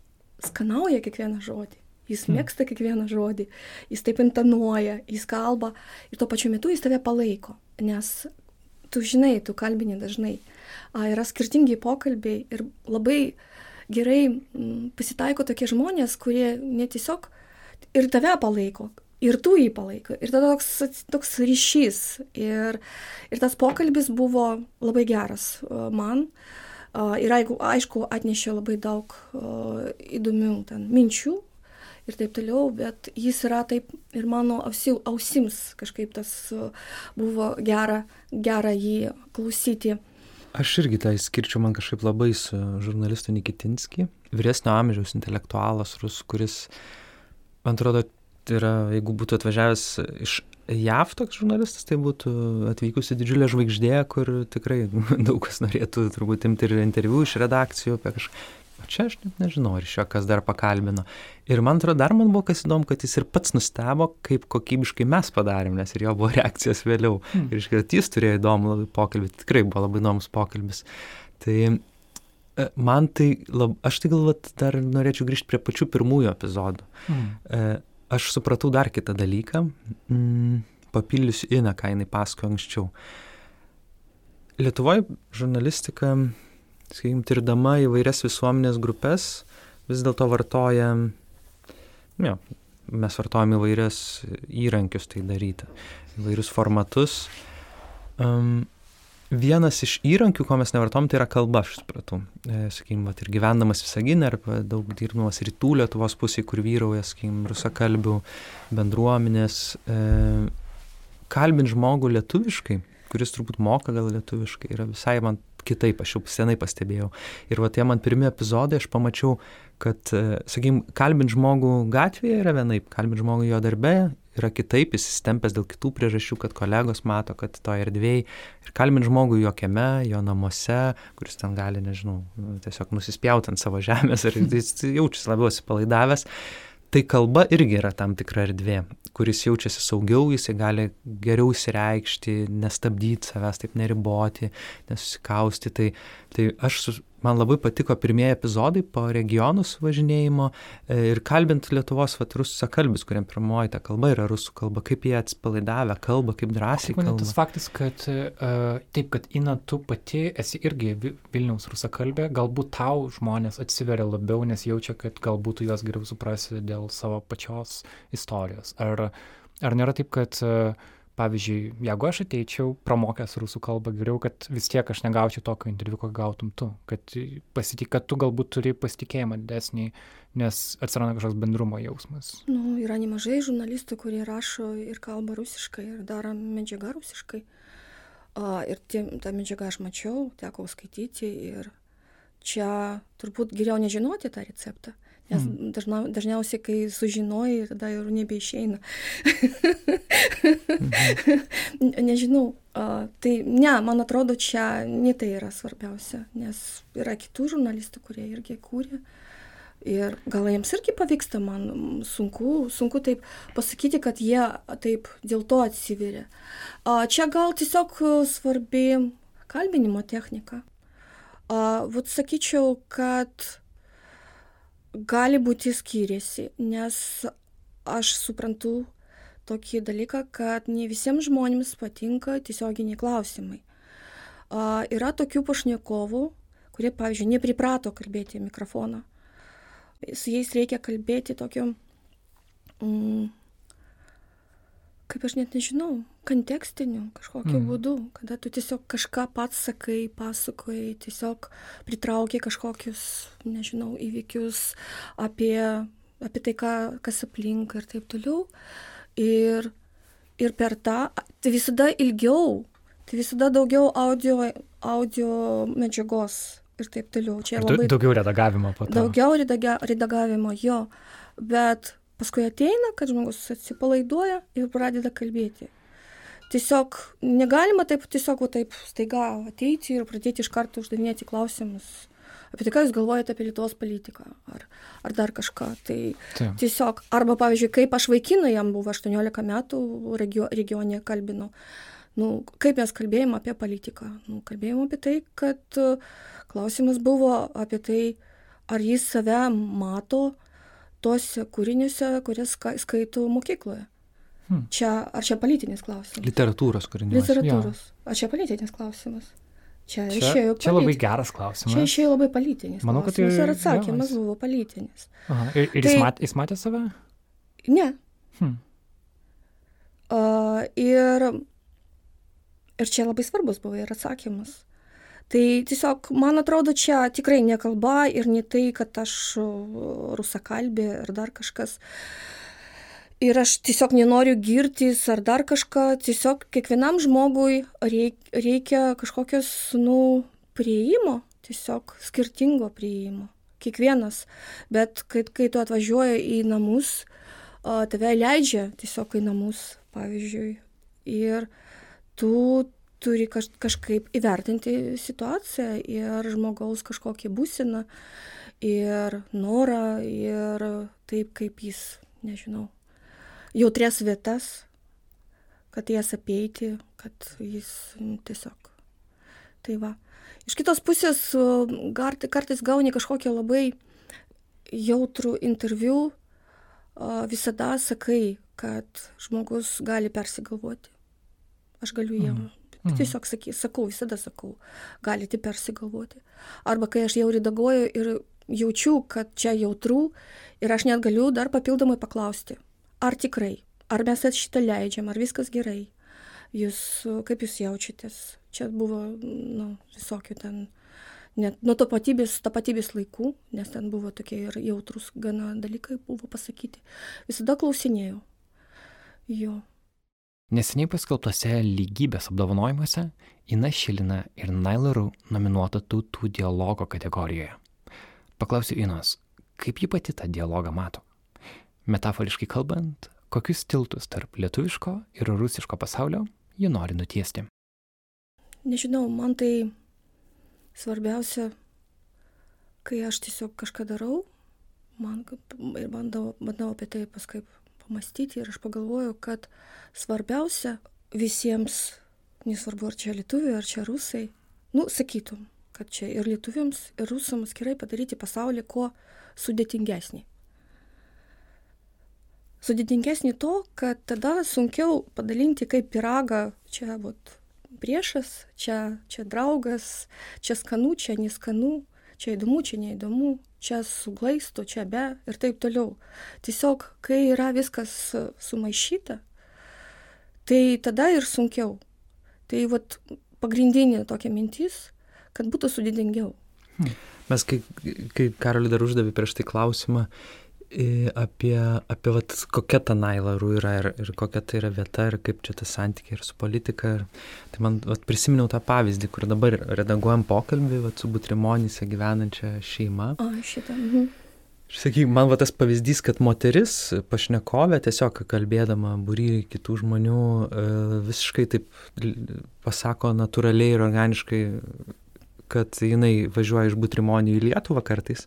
skanauja kiekvieną žodį. Jis hmm. mėgsta kiekvieną žodį, jis taip intonuoja, jis kalba ir tuo pačiu metu jis tave palaiko, nes tu žinai, tu kalbini dažnai. A, yra skirtingi pokalbiai ir labai gerai m, mm, pasitaiko tokie žmonės, kurie netiesiog ir tave palaiko, ir tu jį palaikai. Ir tada toks, toks ryšys. Ir, ir tas pokalbis buvo labai geras man. Ir aišku, atnešė labai daug įdomių ten minčių ir taip toliau, bet jis yra taip ir mano ausi, ausims kažkaip tas buvo gera, gera jį klausyti.
Aš irgi tai skirčiau man kažkaip labai su žurnalistu Nikitinski, vyresnio amžiaus intelektualas rusų, kuris, man atrodo, yra, jeigu būtų atvažiavęs iš JAV toks žurnalistas, tai būtų atvykusi didžiulė žvaigždė, kur tikrai (laughs) daug kas norėtų turbūt imti ir interviu iš redakcijų apie kažką. O čia aš net nežinau, ar iš jo kas dar pakalbino. Ir man atrodo, dar man buvo kas įdomu, kad jis ir pats nustebo, kaip kokybiškai mes padarėm, nes ir jo buvo (laughs) reakcijos vėliau. Hmm. Ir iš kad jis turėjo įdomų pokalbį, tikrai buvo labai įdomus pokalbis. Tai e, man tai, lab, aš tai galvat dar norėčiau grįžti prie pačių pirmųjų epizodų. Hmm aš supratau dar kitą dalyką, mm, papildysiu Ina, ką jinai pasakojo anksčiau. Lietuvoje žurnalistika, sakykime, tirdama įvairias visuomenės grupės, vis dėlto vartoja, jo, mes vartojame įvairias įrankius tai daryti, įvairius formatus. Um, vienas iš įrankių, ko mes nevartom, tai yra kalba, aš supratau. E, sakykime, ir gyvendamas Visaginė, arba daug dirbdamas rytų Lietuvos pusėje, kur vyrauja, sakykime, rusakalbių bendruomenės, e, kalbint žmogų lietuviškai, kuris turbūt moka gal lietuviškai, yra visai man kitaip, aš jau senai pastebėjau. Ir va tie man pirmie epizodai, aš pamačiau, kad, e, sakykim, kalbint žmogų gatvėje yra vienaip, kalbint žmogų jo darbe yra kitaip, jis įstempęs dėl kitų priežasčių, kad kolegos mato, kad to erdvėjai ir kalbint žmogų jo kieme, jo namuose, kuris ten gali, nežinau, tiesiog nusispjauti ant savo žemės ir jis jaučiasi labiau atsipalaidavęs. Tai kalba irgi yra tam tikra erdvė, kuris jaučiasi saugiau, jisai gali geriau įsireikšti, nestabdyti savęs, taip neriboti, nesusikausti. Tai, tai aš man labai patiko pirmieji epizodai po regionus važinėjimo e, ir kalbint Lietuvos vat, rusakalbis, kuriam pirmoji ta kalba yra rusų kalba, kaip jie atsipalaidavę kalba, kaip drąsiai kalba.
Tas faktas, kad uh, taip, kad Ina, tu pati esi irgi Vilniaus rusakalbė, galbūt tau žmonės atsiveria labiau, nes jaučia, kad galbūt tu juos geriau suprasi dėl savo pačios istorijos. Ar, ar nėra taip, kad uh, pavyzdžiui, jeigu aš ateičiau pramokęs rusų kalbą geriau, kad vis tiek aš negaučiau tokio interviu, kokį gautum tu, kad, pasitik, kad tu galbūt turi pasitikėjimą didesnį, nes atsiranda kažkoks bendrumo jausmas.
Nu, yra nemažai žurnalistų, kurie rašo ir kalba rusiškai, ir daro medžiagą rusiškai. A, ir tie, tą medžiagą aš mačiau, teko skaityti ir čia turbūt geriau nežinoti tą receptą. Nes mm. dažna, dažniausiai, kai sužinoji, tada ir nebeišeina. mhm. (laughs) Nežinau. Uh, tai ne, man atrodo, čia ne tai yra svarbiausia, nes yra kitų žurnalistų, kurie irgi kūrė. Ir gal jiems irgi pavyksta, man sunku, sunku taip pasakyti, kad jie taip dėl to atsiveria. Uh, čia gal tiesiog svarbi kalbinimo technika. Uh, Vat sakyčiau, kad gali būti skiriasi, nes aš suprantu tokį dalyką, kad ne visiems žmonėms patinka tiesioginiai klausimai. A, yra tokių pašnekovų, kurie, pavyzdžiui, nepriprato kalbėti mikrofoną. Su jais reikia kalbėti tokiu, mm, kaip aš net nežinau, kontekstiniu kažkokiu mm. būdu, kada tu tiesiog kažką pats sakai, pasakoji, tiesiog pritraukia kažkokius, nežinau, įvykius apie, apie tai, ką, kas aplink ir taip toliau. Ir, ir per tą, tai visada ilgiau, tai visada daugiau audio, audio medžiagos ir taip toliau.
Čia ir labai daugiau redagavimo po to.
Daugiau redaga, redagavimo, jo. Bet paskui ateina, kad žmogus atsipalaiduoja ir pradeda kalbėti tiesiog negalima taip tiesiog va taip staiga ateiti ir pradėti iš karto uždavinėti klausimus apie tai ką jūs galvojate apie lietuvos politiką ar ar dar kažką. Tai Taip. tiesiog arba pavyzdžiui kaip aš vaikinui jam buvo aštuoniolika metų regio regione kalbinau nu kaip mes kalbėjom apie politiką? Nu kalbėjom apie tai kad klausimas buvo apie tai ar jis save mato tuose kūriniuose kurias skaito mokykloje Hmm. Čia, ar čia politinis klausimas?
Literatūros kūrinys.
Literatūros. Jo. Ar čia politinis klausimas? Čia,
čia
išėjo.
Čia labai geras klausimas.
Čia išėjo labai politinis. Manau, kad tai ir atsakymas jo, buvo politinis.
Aha. Ir, ir tai, jis, mat, jis matė save?
Ne. Hmm. Uh, ir, ir čia labai svarbus buvo ir atsakymas. Tai tiesiog, man atrodo, čia tikrai ne kalba ir ne tai, kad aš rusakalbė ar dar kažkas. Uh, ir aš tiesiog nenoriu girtis ar dar kažką, tiesiog kiekvienam žmogui reikia kažkokios, nu, prieimo, tiesiog skirtingo prieimo. Kiekvienas. Bet kai, kai tu atvažiuoji į namus, tave leidžia tiesiog į namus, pavyzdžiui. Ir tu turi kaž, kažkaip įvertinti situaciją ir žmogaus kažkokį būsiną ir norą ir taip, kaip jis, nežinau, jautrias vietas, kad jas apeiti, kad jis tiesiog. Tai va. Iš kitos pusės, kartais gauni kažkokią labai jautrų interviu, visada sakai, kad žmogus gali persigalvoti. Aš galiu jam. Mm. Mm. Tiesiog saky, sakau, visada sakau, galite persigalvoti. Arba kai aš jau redaguoju ir jaučiu, kad čia jautru ir aš net galiu dar papildomai paklausti, ar tikrai, ar mes šitą leidžiam, ar viskas gerai, jūs, kaip jūs jaučiatės. Čia buvo nu, visokių ten, net nuo tapatybės, tapatybės laikų, nes ten buvo tokie ir jautrus gana dalykai buvo pasakyti. Visada klausinėjau. Jo.
Neseniai paskelbtose lygybės apdovanojimuose Ina Šilina ir Nailaru nominuota tautų dialogo kategorijoje. Paklausiu Inos, kaip ji pati tą dialogą mato? Metaforiškai kalbant, kokius tiltus tarp lietuviško ir rusiško pasaulio ji nori nutiesti.
Nežinau, man tai svarbiausia, kai aš tiesiog kažką darau, man ir bandau, bandau apie tai paskui pamastyti ir aš pagalvoju, kad svarbiausia visiems, nesvarbu ar čia lietuviai, ar čia rusai, nu, sakytum, kad čia ir lietuviams, ir rusams gerai padaryti pasaulį kuo sudėtingesnį sudėtingesnį to, kad tada sunkiau padalinti kaip piragą, čia vat, priešas, čia, čia draugas, čia skanu, čia neskanu, čia įdomu, čia neįdomu, čia suglaisto, čia be ir taip toliau. Tiesiog, kai yra viskas sumaišyta, tai tada ir sunkiau. Tai vat, pagrindinė tokia mintis, kad būtų sudėtingiau.
Mes, kai, kai Karoli dar uždavė prieš tai klausimą, apie, apie vat, kokia ta Nailarų yra ir, ir kokia tai yra vieta ir kaip čia tas santykiai ir su politika. Ir, tai man vat, prisiminiau tą pavyzdį, kur dabar redaguojam pokalbį vat, su Butrimonise gyvenančia šeima.
O, šitą. Mhm.
Sakyk, man va tas pavyzdys, kad moteris, pašnekovė, tiesiog kalbėdama būry kitų žmonių, e, visiškai taip pasako natūraliai ir organiškai, kad jinai važiuoja iš Butrimonį į Lietuvą kartais.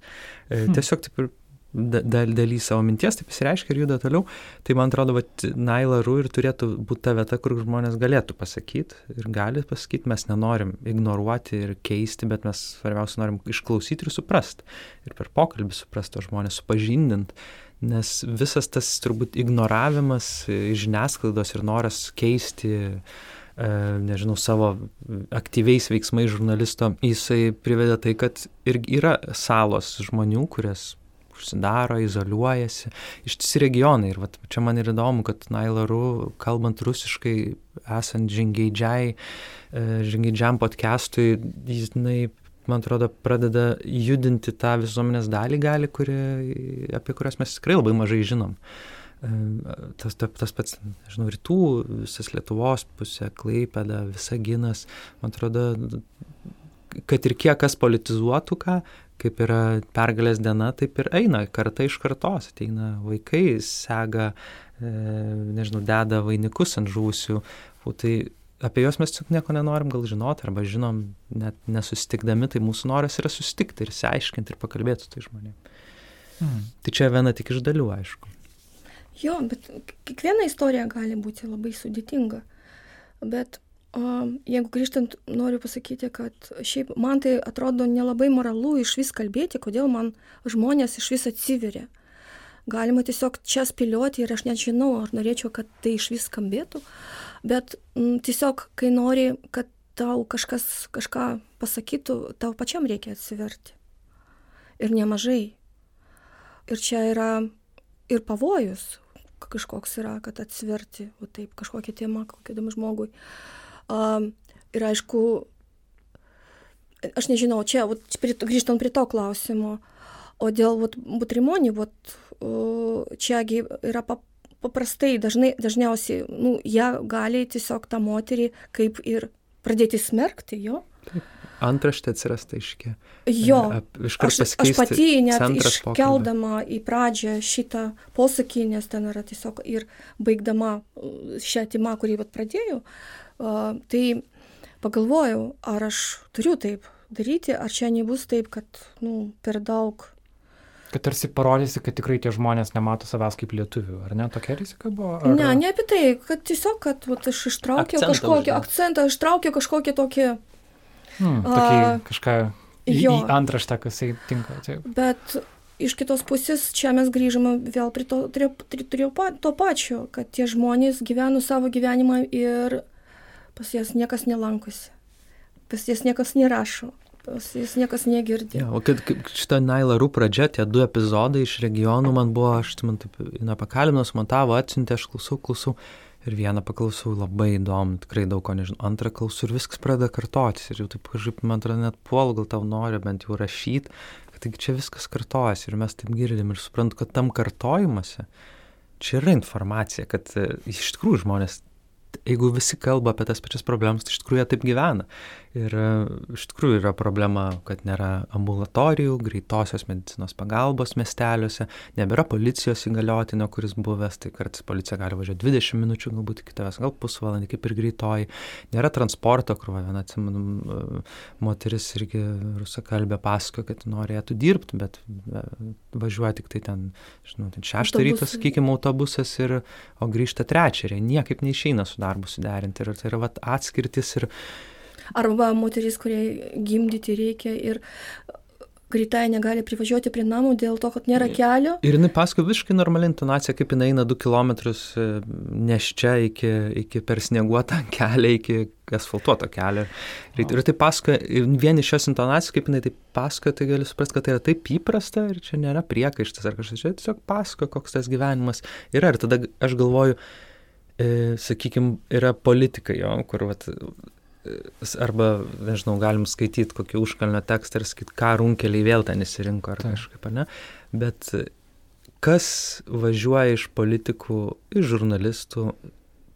Hmm. Tiesiog taip ir dal, daly savo minties, taip pasireiškia ir juda toliau. Tai man atrodo, kad Naila Ru ir turėtų būti ta vieta, kur žmonės galėtų pasakyti ir gali pasakyti, mes nenorim ignoruoti ir keisti, bet mes svarbiausia norim išklausyti ir suprasti. Ir per pokalbį suprasti to žmonės, supažindinti. Nes visas tas turbūt ignoravimas žiniasklaidos ir noras keisti e, nežinau, savo aktyviais veiksmais žurnalisto, jisai privedė tai, kad ir yra salos žmonių, kurias užsidaro, izoliuojasi. Ištisi regionai. Ir vat, čia man ir įdomu, kad Nailaru, kalbant rusiškai, esant žingeidžiai, e, žingeidžiam podcastui, jis, jinai, man atrodo, pradeda judinti tą visuomenės dalį gali, kuri, apie kurias mes tikrai labai mažai žinom. E, tas, tas, tas pats, nežinau, rytų, visas Lietuvos pusė, Klaipėda, visa Ginas, man atrodo, kad ir kiek kas politizuotų ką, kaip yra pergalės diena, taip ir eina karta iš kartos. Ateina vaikai, sega, e, nežinau, deda vainikus ant žūsių. Tai apie juos mes tik nieko nenorim gal žinoti, arba žinom, net nesusitikdami, tai mūsų noras yra susitikti ir išsiaiškinti ir pakalbėti su tai žmonėmis. Hmm. Tai čia viena tik iš dalių, aišku.
Jo, bet kiekviena istorija gali būti labai sudėtinga. Bet Jeigu grįžtant, noriu pasakyti, kad šiaip man tai atrodo nelabai moralu iš vis kalbėti, kodėl man žmonės iš vis atsiveria. Galima tiesiog čia spėlioti ir aš net žinau, ar norėčiau, kad tai iš vis skambėtų, bet m, tiesiog, kai nori, kad tau kažkas kažką pasakytų, tau pačiam reikia atsiverti. Ir nemažai. Ir čia yra ir pavojus kažkoks yra, kad atsiverti, o taip, kažkokią temą, kokiam žmogui. Uh, Ir aišku, aš nežinau, čia, vat, grįžtant prie to klausimo, o dėl butrimonį, čiagi yra paprastai, dažnai, dažniausiai, nu, jie gali tiesiog tą moterį kaip ir pradėti smerkti, jo.
Antraštė atsirasta iškė.
Jo, aš, aš pati net iškeldama pokalbį. į pradžią šitą posakį, nes ten yra tiesiog ir baigdama šią timą, kurį pat pradėjau, uh, Tai pagalvojau, ar aš turiu taip daryti, ar čia nebus taip, kad nu, per daug.
Kad tarsi parodysi, kad tikrai tie žmonės nemato savęs kaip lietuvių, ar ne? Tokia rizika buvo? Ar...
Ne, ne apie tai, kad tiesiog, kad vat, aš ištraukiau akcentą kažkokį uždė. akcentą, ištraukiau kažkokį tokį...
Hmm, tokį a, kažką į, jo, į antraštą, kas tai tinka. Taip.
Bet iš kitos pusės čia mes grįžome vėl prie to, prie, prie, prie to pačio, kad tie žmonės gyveno savo gyvenimą ir pas jas niekas nelankosi, pas jas niekas nerašo, pas jas niekas negirdi.
Ja, o kad, šitą Nailarų pradžia, tie du epizodai iš regionų man buvo, aš man taip, nepakalbinus, montavo, atsiuntė, aš klausau, klausau. Ir vieną paklausau labai įdomu, tikrai daug ko nežinau. Antrą klausau ir viskas pradeda kartotis. Ir jau taip kažkaip, man atrodo, net puol gal tau nori bent jau rašyti, kad taigi čia viskas kartojasi. Ir mes taip girdim ir suprantu, kad tam kartojimuose čia yra informacija, kad e, iš tikrųjų žmonės jeigu visi kalba apie tas pačias problemas, tai iš tikrųjų jie taip gyvena. Ir e, iš tikrųjų yra problema, kad nėra ambulatorijų, greitosios medicinos pagalbos miesteliuose, nebėra policijos įgaliotinio, kuris buvęs, tai kartais policija gali važiuoti 20 minučių, galbūt iki tavęs, gal pusvalandį, kaip ir greitoji. Nėra transporto, kur viena, atsimenu, e, moteris irgi rusakalbė pasakojo, kad norėtų dirbti, bet e, važiuoja tik tai ten, žinau, ten šeštą ryto, sakykime, autobusas, ir, o grįžta trečią ir niekaip neišeina su darbu suderinti. Ir tai yra vat, atskirtis ir
arba moteris, kuriai gimdyti reikia ir greitai negali privažiuoti prie namų dėl to, kad nėra kelio.
Ir jinai pasako visiškai normali intonacija, kaip jinai eina 2 km e, neščia iki, iki per snieguotą (laughs) kelią, iki asfaltuoto kelio. Ir, ir tai pasako, vien iš šios intonacijos, kaip jinai tai pasako, tai gali suprasti, kad tai yra taip įprasta ir čia nėra priekaištas ar kažkas, čia tiesiog pasako, koks tas gyvenimas yra. Ir tada aš galvoju, sakykime, yra politikai, jo, kur vat, arba, nežinau, galim skaityti kokį užkalnio tekstą ir sakyti, ką runkeliai vėl ten įsirinko ar Ta. kažkaip, ne? Bet kas važiuoja iš politikų, iš žurnalistų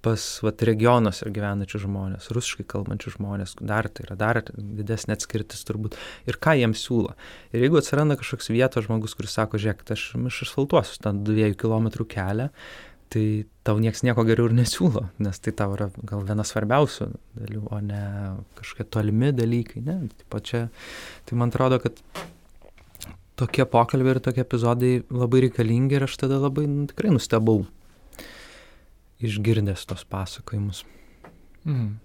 pas vat, regionuose gyvenančių žmonės, rusiškai kalbančių žmonės, dar tai yra dar didesnė atskirtis turbūt, ir ką jiems siūlo. Ir jeigu atsiranda kažkoks vietos žmogus, kuris sako, žiūrėk, aš išasfaltuosiu tą dviejų kilometrų kelią, tai tau nieks nieko geriau ir nesiūlo, nes tai tau yra gal viena svarbiausių dalių, o ne kažkokie tolimi dalykai. Ne? Taip čia, tai man atrodo, kad tokie pokalbiai ir tokie epizodai labai reikalingi ir aš tada labai nu, tikrai nustebau išgirdęs tos pasakojimus.
Mm.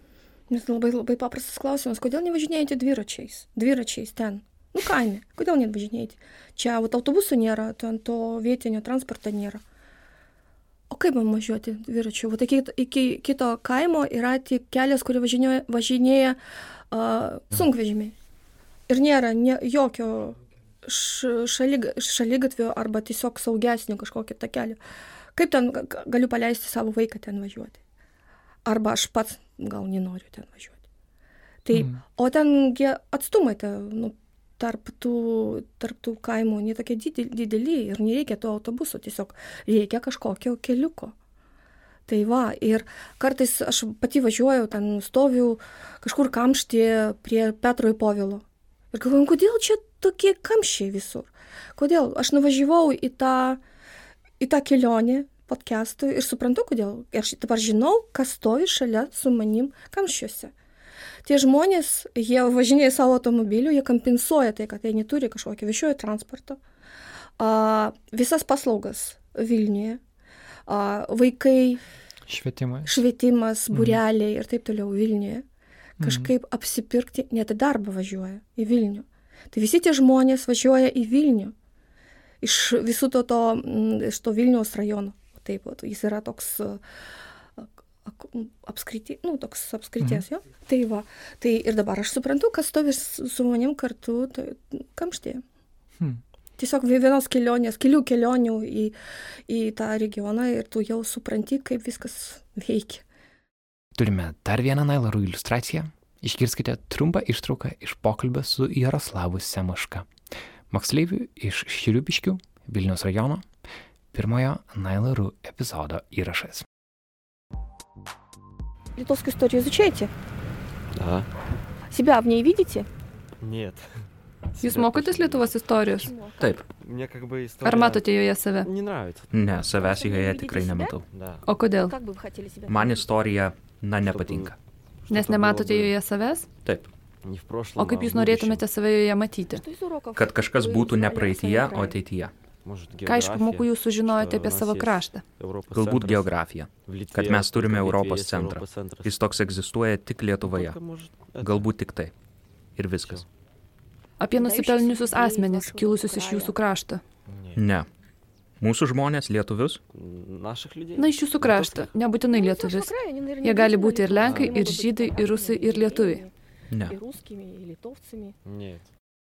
Nes labai, labai paprastas klausimas, kodėl nevažinėjate dviračiais? Dviračiais ten. Nu kaime, kodėl nevažinėjate? Čia autobusų nėra, ten to vietinio transporto nėra o kaip man važiuoti dviračiu vat iki iki kito kaimo yra tik kelias kuriuo važinėja važinėja a sunkvežimiai ir nėra nė jokio šaligatvio arba tiesiog saugesnio kažkokio takelio. Kaip ten galiu paleisti savo vaiką ten važiuoti? Arba aš pats gal nenoriu ten važiuoti. Tai, mm. O tengi atstumai, ta, nu, tarp tų, tarp tų kaimų netokie dideli ir nereikia to autobuso, tiesiog reikia kažkokio keliuko. Tai va, ir kartais aš pati važiuoju, ten stoviu kažkur kamštį prie Petro į Povilo. Ir galvoju, kodėl čia tokie kamščiai visur? Kodėl? Aš nuvažiavau į tą, į tą kelionę podcastui ir suprantu, kodėl. Aš dabar žinau, kas stovi šalia su manim kamščiuose tie žmonės, jie važinėja savo automobiliu, jie kompensuoja tai, kad jie neturi kažkokio viešojo transporto. A, visas paslaugas Vilniuje, a, vaikai.
Švietimas.
Švietimas, bureliai mhm. ir taip toliau Vilniuje. Kažkaip mhm. apsipirkti, net į darbą važiuoja į Vilnių. Tai visi tie žmonės važiuoja į Vilnių. Iš visų to, to, iš to Vilniaus rajono. Taip, jis yra toks uh, apskriti, nu, toks apskrities, mhm. jo. Tai va, tai ir dabar aš suprantu, kas stovi su manim kartu tai, kamštėje. Hmm. Tiesiog vienos kelionės, kelių kelionių į, į tą regioną ir tu jau supranti, kaip viskas veikia.
Turime dar vieną Nailarų iliustraciją. Išgirskite trumpą ištrauką iš pokalbio su Jaroslavu Semaška, moksleiviu iš Šiliubiškių, Vilnius rajono, pirmojo Nailarų epizodo įrašas.
Литовскую историю изучаете?
Да.
Себя в ней видите?
Нет.
Jūs mokotės Lietuvos istorijos?
Taip.
Ar matote joje save?
Ne, savęs joje tikrai nematau.
O kodėl?
Man istorija, na, nepatinka.
Nes nematote joje savęs?
Taip.
O kaip jūs norėtumėte save joje matyti?
Kad kažkas būtų ne praeitie, o ateityje.
Ką iš pamokų jūs sužinojote apie savo kraštą?
Galbūt geografija. Kad mes turime Europos centrą. Jis toks egzistuoja tik Lietuvoje. Galbūt tik tai. Ir viskas.
Apie nusipelniusius asmenis, kilusius iš jūsų krašto.
Ne. Mūsų žmonės lietuvius?
Na, iš jūsų krašto, nebūtinai lietuvius. Jie gali būti ir lenkai, ir žydai, ir rusai, ir lietuviai.
Ne.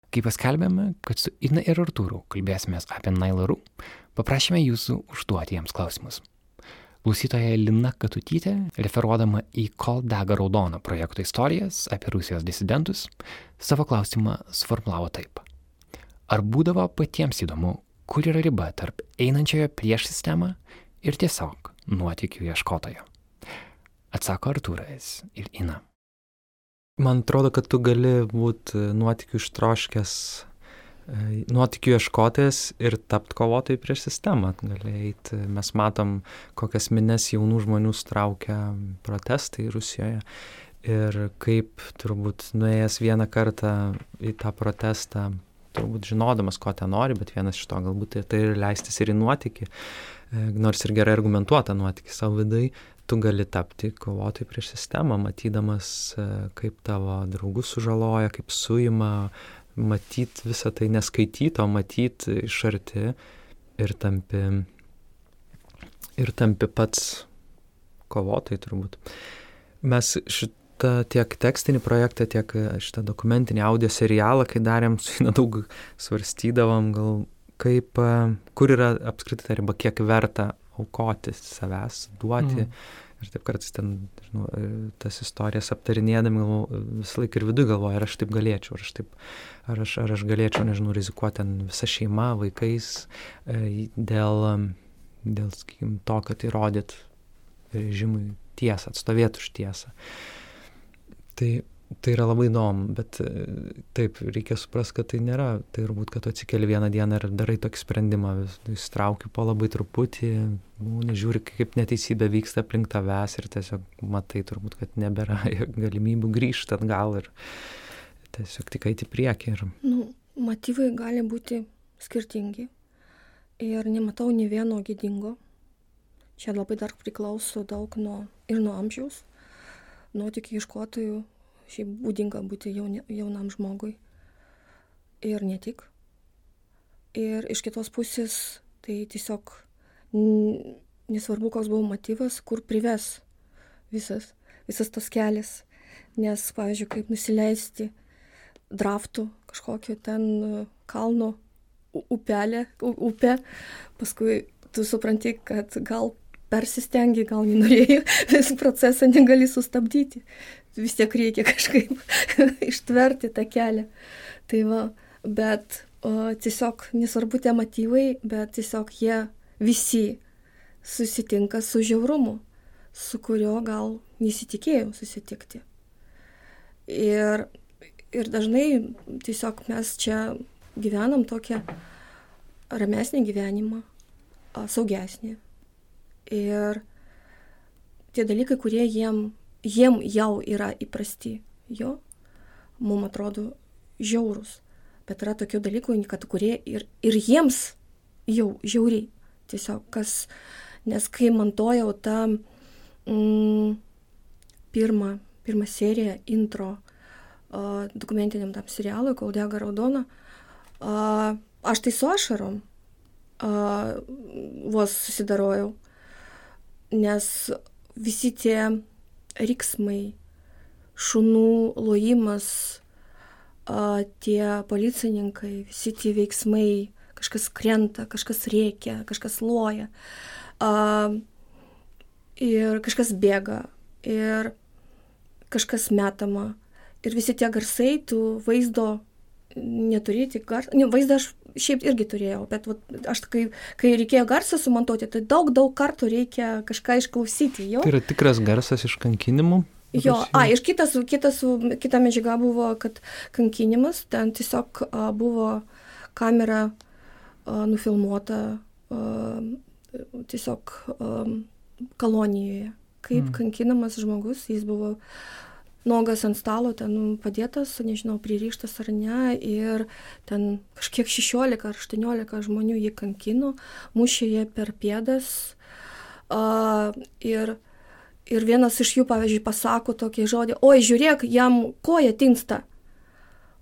Kai paskelbėme, kad su Ina ir Artūru kalbėsimės apie Nailarų, paprašėme jūsų užduoti jiems klausimus. Klausytoja Lina Katutytė, referuodama į Kol dega raudoną projekto istorijas apie Rusijos disidentus, savo klausimą suformulavo taip. Ar būdavo patiems įdomu, kur yra riba tarp einančiojo prieš sistemą ir tiesiog nuotikių ieškotojo? Atsako Artūras ir Ina.
Man atrodo, kad tu gali būti e, nuotikių ištroškęs, e, nuotikių ieškotojas ir tapti kovotojai prieš sistemą. Gali eiti, mes matom, kokias mines jaunų žmonių straukia protestai Rusijoje. Ir kaip turbūt nuėjęs vieną kartą į tą protestą, turbūt žinodamas, ko ten nori, bet vienas iš to galbūt tai ir leistis ir į nuotikį, e, nors ir gerai argumentuotą nuotikį savo vidai, tu gali tapti kovotojai prieš sistemą, matydamas, e, kaip tavo draugus sužaloja, kaip suima, matyti visą tai neskaityto, matyti iš arti ir tampi, ir tampi pats kovotojai turbūt. Mes šitą tiek tekstinį projektą, tiek šitą dokumentinį audio serialą, kai darėm, su jį daug svarstydavom, gal kaip, e, kur yra apskritai ta riba, kiek verta aukoti savęs, duoti. Mm. Ir taip kartais ten, žinau, e, tas istorijas aptarinėdami, visą laiką ir viduje galvoju, ar aš taip galėčiau, ar aš taip, ar aš, ar aš galėčiau, nežinau, rizikuoti ten visą šeimą, vaikais, e, dėl, dėl sakykim, to, kad įrodyt režimui tiesą, atstovėt už tiesą. Tai tai yra labai įdomu, bet e, taip, reikia suprasti, kad tai nėra, tai turbūt, kad tu atsikeli vieną dieną ir darai tokį sprendimą, įsitrauki po labai truputį, nu, nežiūri, kaip neteisybė vyksta aplink tavęs ir tiesiog matai turbūt, kad nebėra (laughs) galimybių grįžti atgal ir tiesiog tik eiti priekį. Ir...
Nu, motyvai gali būti skirtingi ir nematau ne vieno gėdingo. Čia labai dar priklauso daug nuo ir nuo amžiaus, nuo tik ieškotojų šiaip būdinga būti jauni, jaunam žmogui. Ir ne tik. Ir iš kitos pusės tai tiesiog nesvarbu, koks buvo motyvas, kur prives visas, visas tas kelias. Nes, pavyzdžiui, kaip nusileisti draftų kažkokio ten e, kalno upelė, upė, paskui tu supranti, kad gal persistengi, gal (laughs) nenorėjai, visą procesą negali sustabdyti. Vis tiek reikia kažkaip (laughs) ištverti tą kelią. Tai va, bet o, tiesiog nesvarbu tie motyvai, bet tiesiog jie visi susitinka su žiaurumu, su kurio gal nesitikėjau susitikti. Ir, ir dažnai tiesiog mes čia gyvenam tokią ramesnį gyvenimą, saugesnį. Ir tie dalykai, kurie jiem, jiem jau yra įprasti, jo, mums atrodo žiaurus. Bet yra tokių dalykų, kad kurie ir, ir jiems jau žiauriai. Tiesiog kas, nes kai montuojau tą mm, pirmą, pirmą seriją intro uh, dokumentiniam tam serialui, kol dega raudona, uh, aš tai su ašarom uh, vos susidarojau, nes visi tie riksmai, šunų lojimas, tie policininkai, visi tie veiksmai, kažkas krenta, kažkas rėkia, kažkas loja. Ir kažkas bėga, ir kažkas metama. Ir visi tie garsai, tu vaizdo neturėti garsą. Ne, vaizdą aš šiaip irgi turėjau, bet vat, aš kai, kai reikėjo garsą sumontuoti, tai daug, daug kartų reikia kažką išklausyti. Jo.
Tai yra tikras garsas iš kankinimų?
Jo, a, ir kitas, kitas, kita medžiaga buvo, kad kankinimas, ten tiesiog a, buvo kamera a, nufilmuota a, tiesiog a, kolonijoje, kaip mm. kankinamas žmogus, jis buvo nuogas ant stalo, ten padėtas, nežinau, pririštas ar ne, ir ten kažkiek 16 ar 18 žmonių jį kankino, mušė jie per pėdas. Uh, ir, ir vienas iš jų, pavyzdžiui, pasako tokį žodį, oi, žiūrėk, jam koja tinsta.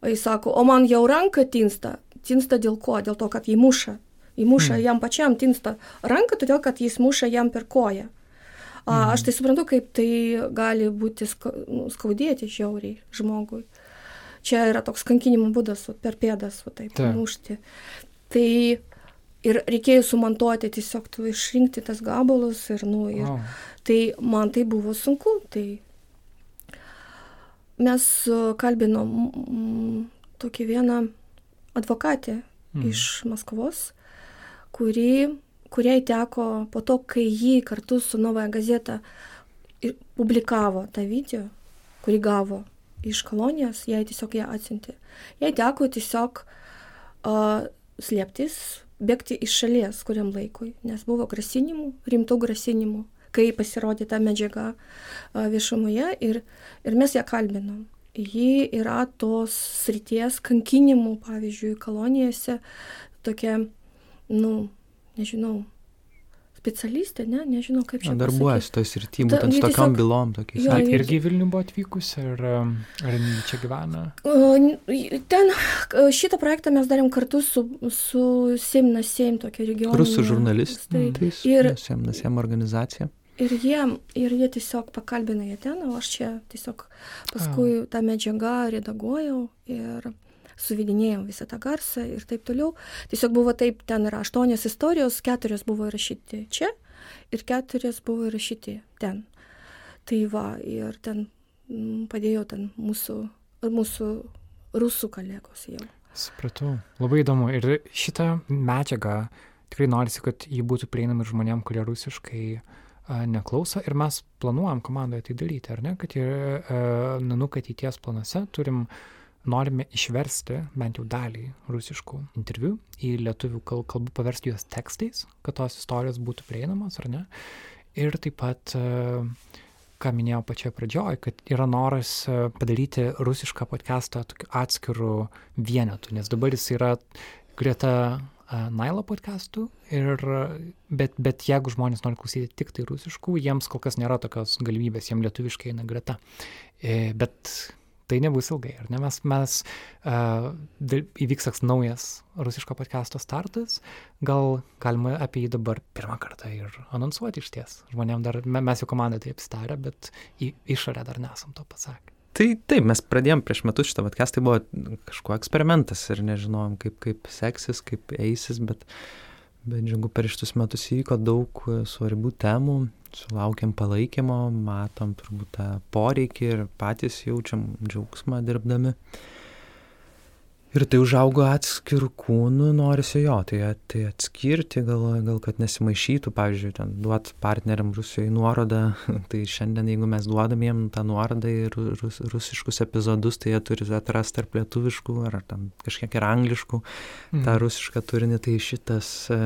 O jis sako, o man jau ranka tinsta. Tinsta dėl ko? Dėl to, kad jį muša. Įmuša mm. jam pačiam tinsta ranka, todėl kad jis muša jam per koją. A, aš tai suprantu, kaip tai gali būti ska, nu, skaudėti žiauriai žmogui. Čia yra toks kankinimo būdas, per pėdas, va, taip, Ta. mušti. Tai ir reikėjo sumontuoti, tiesiog tu išrinkti tas gabalus ir, nu, ir oh. tai man tai buvo sunku. Tai mes kalbinom tokį vieną advokatę mm. iš Maskvos, kuri kuriai teko po to, kai jį kartu su Novaja Gazeta publikavo tą video, kurį gavo iš kolonijos, jai tiesiog ją atsiuntė. Jai teko tiesiog uh, slėptis, bėgti iš šalies kuriam laikui, nes buvo grasinimų, rimtų grasinimų, kai pasirodė ta medžiaga uh, viešumoje ir, ir mes ją kalbinom. Ji yra tos srities kankinimų, pavyzdžiui, kolonijose, tokia, nu, nežinau, specialistė, ne, nežinau kaip čia.
Darbuojas tos ir ty, būtent su tokiam tiesiog, bylom. Tokiais.
Jo, ir irgi Vilnių buvo atvykusi, ar, ar čia gyvena?
Ten šitą projektą mes darėm kartu su, su Semna Seim, tokia regioninė.
Rusų žurnalistais. Ir Semna Seim organizacija.
Ir jie, ir jie tiesiog pakalbino jie ten, o aš čia tiesiog paskui tą medžiagą redaguojau ir suvedinėjom visą tą garsą ir taip toliau. Tiesiog buvo taip, ten yra aštuonios istorijos, keturios buvo įrašyti čia ir keturios buvo įrašyti ten. Tai va, ir ten mm, padėjo ten mūsų, mūsų rusų kolegos jau.
Supratau, labai įdomu. Ir šitą medžiagą tikrai norisi, kad jį būtų prieinama ir žmonėm, kurie rusiškai neklauso. Ir mes planuojam komandoje tai daryti, ar ne? Kad ir nanuk ateities planuose turim uh, norime išversti bent jau dalį rusiškų interviu į lietuvių kalbą, paversti juos tekstais, kad tos istorijos būtų prieinamos, ar ne. Ir taip pat, e, ką minėjau pačioje pradžioje, kad yra noras e, padaryti rusišką podcastą atskirų vienetų, nes dabar jis yra greta e, Nailo podcastų, ir, bet, bet jeigu žmonės nori klausyti tik tai rusiškų, jiems kol kas nėra tokios galimybės, jiems lietuviškai eina greta. Bet tai nebus ilgai, ar ne? Mes, mes uh, įvyks toks naujas rusiško podcast'o startas, gal galima apie jį dabar pirmą kartą ir anonsuoti iš ties. Žmonėm dar, mes jau komandą tai apstarę, bet į išorę dar nesam to pasakę.
Tai taip, mes pradėjom prieš metus šitą podcastą, tai buvo kažkuo eksperimentas ir nežinojom, kaip, kaip seksis, kaip eisis, bet, bet džiugu, per šitus metus įvyko daug svarbių temų, sulaukėm palaikymo, matom turbūt tą poreikį ir patys jaučiam džiaugsmą dirbdami. Ir tai užaugo atskirų kūnų, norisi jo, tai, tai atskirti, gal, gal kad nesimaišytų, pavyzdžiui, ten duot partneriam Rusijoje nuorodą, (laughs) tai šiandien jeigu mes duodam jiem tą nuorodą į rus, rusiškus epizodus, tai jie turi atrasti tarp lietuviškų ar ten kažkiek ir angliškų mhm. tą rusišką turinį, tai šitas e,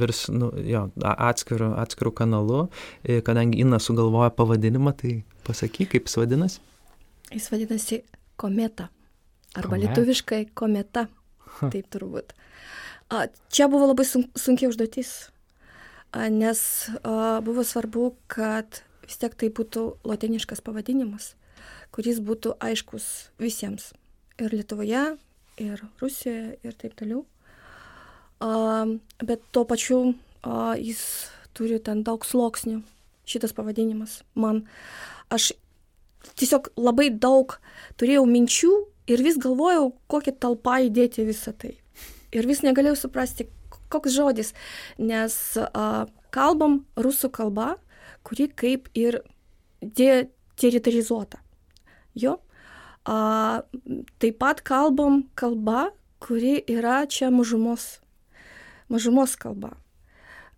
virs, nu, jo, atskirų, atskirų kanalų, e, kadangi Ina sugalvoja pavadinimą, tai pasakyk, kaip jis vadinasi.
Jis vadinasi kometa. Arba Komet? lietuviškai kometa. Taip turbūt. Čia buvo labai sun, sunkiai užduotis, nes buvo svarbu, kad vis tiek tai būtų latiniškas pavadinimas, kuris būtų aiškus visiems. Ir Lietuvoje, ir Rusijoje, ir taip toliau. Bet tuo pačiu jis turi ten daug sluoksnių, šitas pavadinimas. Man, aš tiesiog labai daug turėjau minčių ir vis galvojau, kokį talpą įdėti visą tai. Ir vis negalėjau suprasti, koks žodis, nes a, kalbam rusų kalba, kuri kaip ir deteritorizuota. Jo. A, taip pat kalbam kalba, kuri yra čia mažumos, mažumos kalba.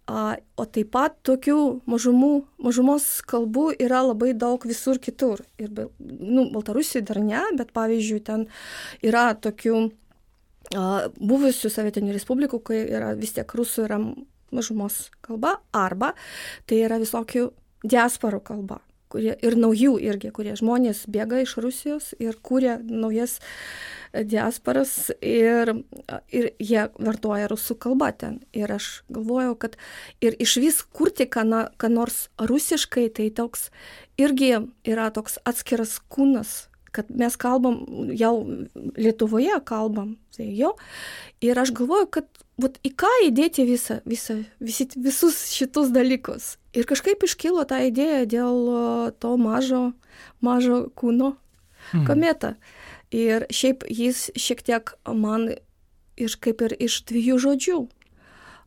O taip pat tokių mažumų, mažumos kalbų yra labai daug visur kitur. Ir nu, Baltarusijoje dar ne, bet pavyzdžiui, ten yra tokių a, buvusių sovietinių respublikų, kai yra vis tiek rusų yra mažumos kalba, arba tai yra visokių diasporų kalba kurie ir naujų irgi, kurie žmonės bėga iš Rusijos ir kūrė naujas diasporas ir, ir jie vartoja rusų kalbą ten. Ir aš galvojau, kad ir iš vis kurti ką, na, ką nors rusiškai, tai toks irgi yra toks atskiras kūnas, kad mes kalbam, jau Lietuvoje kalbam, tai jo. Ir aš galvoju, kad vat, į ką įdėti visą, visą, visi, visus šitus dalykus. Ir kažkaip iškilo ta idėja dėl to mažo, mažo kūno mhm. kometa. Ir šiaip jis šiek tiek man iš kaip ir iš dviejų žodžių.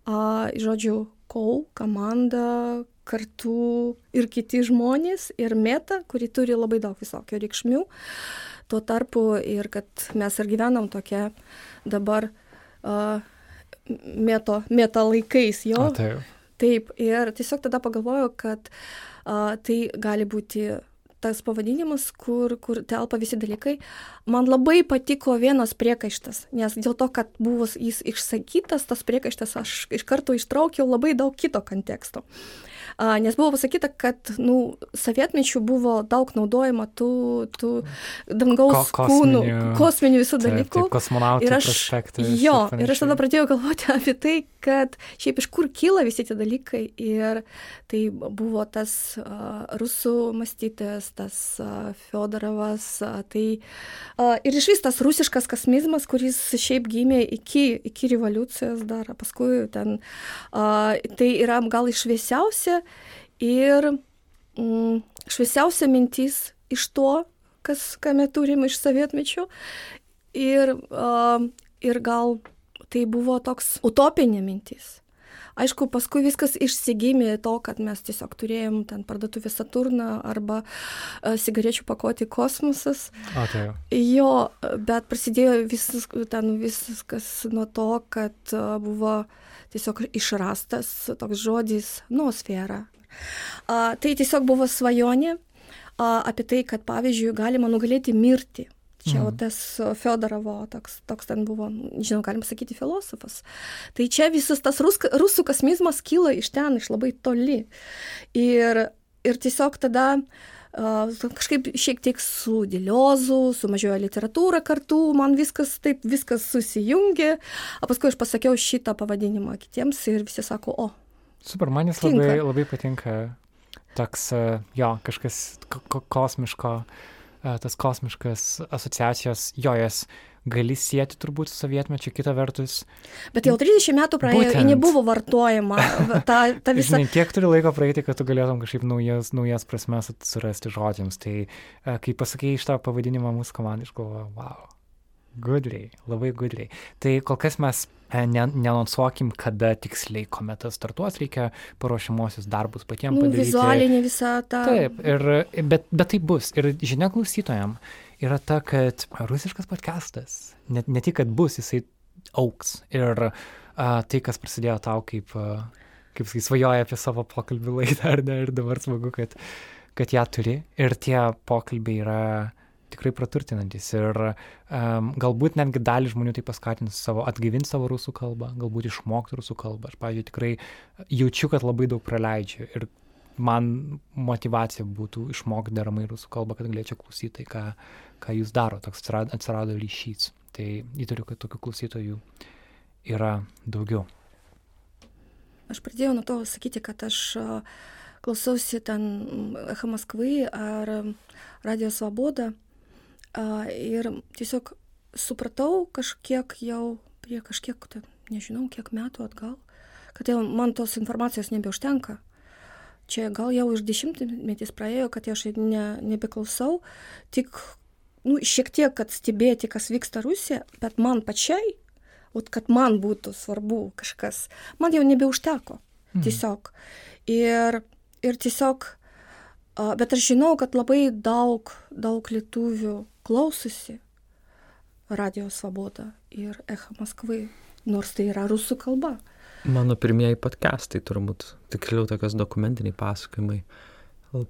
A, žodžių kol, komanda, kartu ir kiti žmonės, ir meta, kuri turi labai daug visokio reikšmių. Tuo tarpu ir kad mes ir gyvenam tokia dabar uh, meto, meta laikais, jo.
O, taip.
Taip, ir tiesiog tada pagalvojau, kad uh, tai gali būti tas pavadinimas, kur, kur telpa visi dalykai. Man labai patiko vienas priekaištas, nes dėl to, kad buvo jis išsakytas, tas priekaištas aš iš karto ištraukiau labai daug kito konteksto. Uh, nes buvo pasakyta, kad nu, sovietmečių buvo daug naudojama tų, tų dangaus Ko, kosminių, kūnų, kosminių visų dalykų. Taip, taip,
kosmonautų
ir aš, jo, ir aš tada pradėjau galvoti apie tai, kad šiaip iš kur kyla visi tie dalykai. Ir tai buvo tas uh, rusų mąstytojas, tas uh, Fiodorovas. Uh, tai, uh, ir iš vis tas rusiškas kosmizmas, kuris šiaip gimė iki, iki revoliucijos dar, paskui ten. Uh, tai yra gal išviesiausia ir mm, šviesiausia mintis iš to, kas, ką mes turim iš sovietmečio. Ir, uh, ir gal tai buvo toks utopinė mintis. Aišku, paskui viskas išsigimė to, kad mes tiesiog turėjom ten parduotuvę Saturną arba uh, cigarečių pakoti kosmosas.
O, tai jau.
Jo, bet prasidėjo visas, ten viskas nuo to, kad uh, buvo tiesiog išrastas toks žodis nuosfera. Uh, tai tiesiog buvo svajonė uh, apie tai, kad pavyzdžiui galima nugalėti mirtį. Čia mhm. tas Fedorovo, toks, toks ten buvo, žinau, galim sakyti, filosofas. Tai čia visas tas rusk, rusų kosmizmas kyla iš ten, iš labai toli. Ir, ir tiesiog tada kažkaip šiek tiek su Diliozu, sumažėjo literatūra kartu, man viskas taip, viskas susijungė. O paskui aš pasakiau šitą pavadinimą kitiems ir visi sako, o.
Super, man jis labai, labai patinka toks, jo, kažkas kosmiško. Uh, tas kosmiškas asociacijos, jo jas gali sieti turbūt su sovietmečiu, kita vertus.
Bet jau 30 metų praėjo,
Būtent.
ji nebuvo vartojama. Ta, ta (laughs) visa...
Žinai, kiek turi laiko praeiti, kad tu galėtum kažkaip naujas, naujas prasmes surasti žodžiams. Tai e, kai pasakėjai iš tą pavadinimą mūsų komandai, aš galvoju, wow. Gudriai, labai gudriai. Tai kol kas mes e, ne- nenonsuokim, kada tiksliai kometa startuos, reikia paruošimuosius darbus patiems
Nu,
padaryti.
vizualinė visa ta.
Taip, ir, bet, bet tai bus. Ir žinia klausytojam yra ta, kad rusiškas podcastas, ne, ne tik, kad bus, jisai auks. Ir a, tai, kas prasidėjo tau kaip, a, kaip sakai, svajoja apie savo pokalbių laidą, ar ne, ir dabar smagu, kad, kad ją turi. Ir tie pokalbiai yra tikrai praturtinantis. Ir um, galbūt netgi dalį žmonių tai paskatins savo, atgaivinti savo rusų kalbą, galbūt išmokti rusų kalbą. Aš, pavyzdžiui, tikrai jaučiu, kad labai daug praleidžiu. Ir man motivacija būtų išmokti deramai rusų kalbą, kad galėčiau klausyti tai, ką, ką jūs daro. Toks atsirado, atsirado ryšys. Tai įtariu, kad tokių klausytojų yra daugiau.
Aš pradėjau nuo to sakyti, kad aš klausausi ten Echo Maskvai ar Radio Svoboda ir tiesiog supratau kažkiek jau prie kažkiek, ten, nežinau, kiek metų atgal, kad jau man tos informacijos nebeužtenka. Čia gal jau iš dešimtmetis praėjo, kad aš ne, nebeklausau, tik nu, šiek tiek, kad stebėti, kas vyksta Rusija, bet man pačiai Ot kad man būtų svarbu kažkas, man jau nebeužteko.
Mhm.
Tiesiog. Ir, ir tiesiog, bet aš žinau, kad labai daug, daug lietuvių klausosi Radio Svoboda ir Echa Maskvai, nors tai yra rusų kalba.
Mano pirmieji podcastai turbūt, tiksliau tokios dokumentiniai pasakojimai,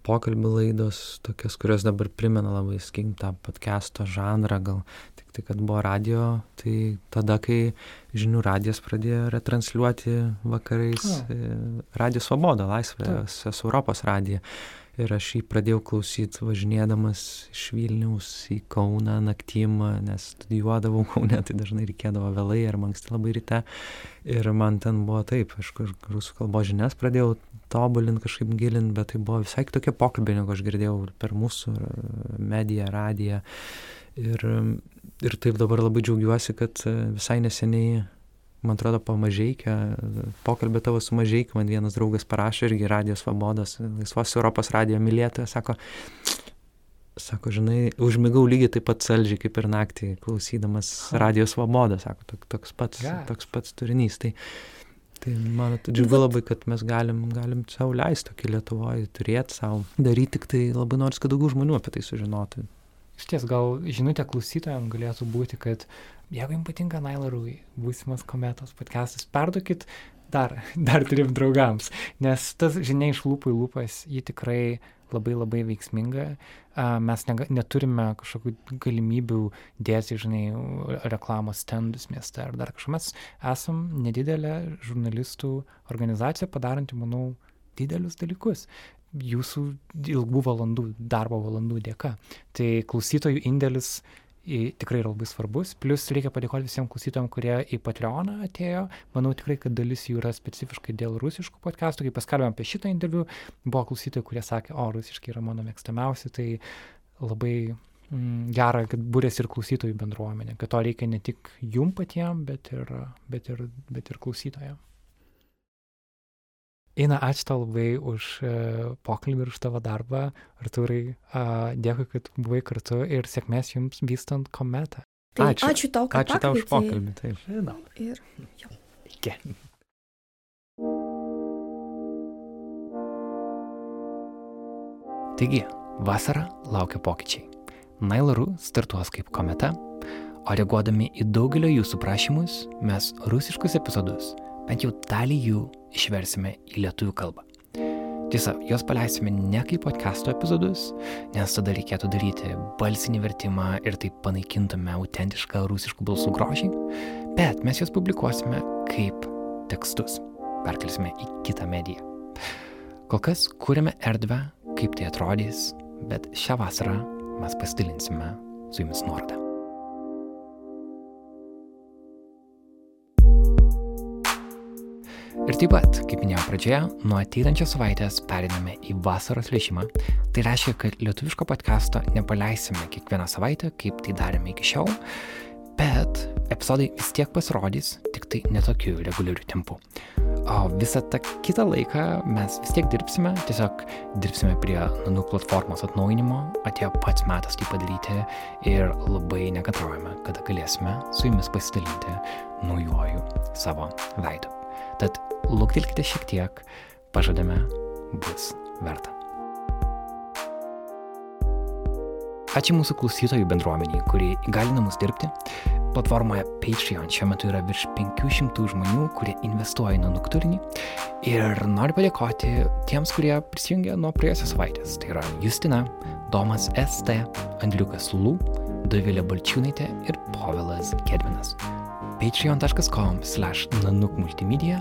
pokalbių laidos, tokios, kurios dabar primena labai, sakykim, tą podcast'o žanrą, gal tik tai, kad buvo radio, tai tada, kai žinių radijas pradėjo retransliuoti vakarais
O.
e, Radio Svoboda, Laisvės Europos radiją. Ir aš jį pradėjau klausyti važinėdamas iš Vilniaus į Kauną naktim, nes studijuodavau Kaune, tai dažnai reikėdavo vėlai ar anksti labai ryte. Ir man ten buvo taip, aš rusų kalbos žinias pradėjau tobulinti, kažkaip gilinti, bet tai buvo visai tokie pokalbiai, negu aš girdėjau per mūsų mediją, radiją. Ir, ir taip dabar labai džiaugiuosi, kad visai neseniai, man atrodo, pamažeikia, pokalbį tavo su mažeikiu, man vienas draugas parašė irgi radijos vabodas, laisvos Europos radijo mylėtojas, sako, sako, žinai, užmigau lygiai taip pat saldžiai kaip ir naktį, klausydamas radijos vabodą, sako, tok- toks pats,
Geras.
toks pats turinys. Tai, tai man at- džiugu labai, kad mes galim, galim savo leisti tokį Lietuvoje, turėti savo, daryti tik tai labai nors, kad daugiau žmonių apie tai sužinotų.
Iš ties, gal žinutė klausytojams galėtų būti, kad jeigu jums patinka Nailarui, būsimas kometos podcastas, perduokit dar, (laughs) dar trim draugams, nes tas žinia iš lūpų į lūpas, ji tikrai labai labai veiksminga. Mes nega, neturime kažkokių galimybių dėti, žinai, reklamos stendus mieste ar dar kažką. Mes esam nedidelė žurnalistų organizacija padaranti, manau, didelius dalykus jūsų ilgų valandų, darbo valandų dėka. Tai klausytojų indėlis į, tikrai yra labai svarbus. Plus reikia padėkoti visiems klausytojams, kurie į Patreoną atėjo. Manau tikrai, kad dalis jų yra specifiškai dėl rusiškų podcastų. Kai paskelbėm apie šitą interviu, buvo klausytojų, kurie sakė, o rusiškai yra mano mėgstamiausi. Tai labai mm, gera, kad būrėsi ir klausytojų bendruomenė. Kad to reikia ne tik jum patiems, bet ir, bet ir, bet ir klausytojams. Eina, ačiū tau labai už e, pokalbį ir už tavo darbą. Arturai, a, dėkui, kad buvai kartu ir sėkmės jums vystant kometą.
Tai
Ačiū.
ačiū, tau, kad
Ačiū tau už pokalbį, taip.
Žinau.
Ir
Iki. Taigi, vasara laukia pokyčiai. Nailarų startuos kaip kometa, o reaguodami į daugelio jūsų prašymus, mes rusiškus epizodus, bent jau dalį jų, išversime į lietuvių kalbą. Tiesa, juos paleisime ne kaip podcast'o epizodus, nes tada reikėtų daryti balsinį vertimą ir taip panaikintume autentišką rusiškų balsų grožį, bet mes juos publikuosime kaip tekstus, perkelsime į kitą mediją. Kol kas kūrėme erdvę, kaip tai atrodys, bet šią vasarą mes pasidalinsime su jumis nuorodą. Taip pat, kaip minėjau pradžioje, nuo ateinančios savaitės periname į vasaros lėšimą. Tai reiškia, kad lietuviško podcast'o nepaleisime kiekvieną savaitę, kaip tai darėme iki šiol,
Bet epizodai vis tiek pasirodys, tik tai netokiu reguliariu tempu. O visą tą kitą laiką mes vis tiek dirbsime, tiesiog dirbsime prie nanų platformos atnaujinimo, atėjo pats metas tai padaryti ir labai nekantraujame, kada galėsime su jumis pasidalinti naujoju savo veidu. Tad luktelkite šiek tiek, pažadame, bus verta. Ačiū mūsų klausytojų bendruomeniai, kurie įgalina mus dirbti. Platformoje Patreon šiuo metu yra virš 500 žmonių, kurie investuoja į nanuk turinį. Ir noriu padėkoti tiems, kurie prisijungė nuo praėjusios savaitės. Tai yra Justina, Domas ST, Andriukas Lū, Dovilė Balčiūnaitė ir Povilas Gedvinas. patreon.com slash nanuk multimedia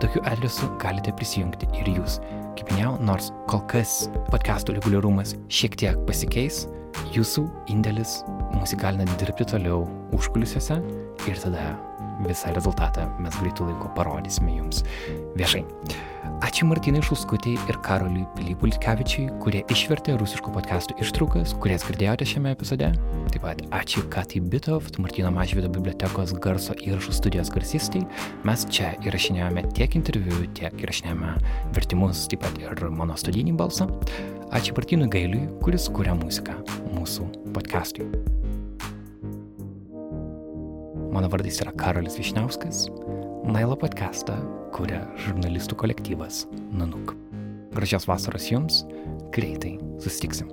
tokiu adresu galite prisijungti ir jūs. Kaip minėjau, nors kol kas podcastų reguliarumas šiek tiek pasikeis, jūsų indėlis mus įgalina dirbti toliau užkulisiuose ir tada visą rezultatą mes greitų laiku parodysime jums viešai. Ačiū Martinai Šulskutėjai ir Karoliui Pilypultkevičiui, kurie išvertė rusiškų podcastų ištraukas, kurias girdėjote šiame epizode. Taip pat ačiū Katai Bitoft, Martino Mažvido bibliotekos garso įrašų studijos garsistai. Mes čia įrašinėjome tiek interviu, tiek įrašinėjome vertimus, taip pat ir mano studijinį balsą. Ačiū Martinui Gailiui, kuris kuria muziką mūsų podcastui. Mano vardas yra Karolis Višniauskas. Nailo podcastą kuria žurnalistų kolektyvas Nanuk. Gražios vasaros jums, greitai susitiksim.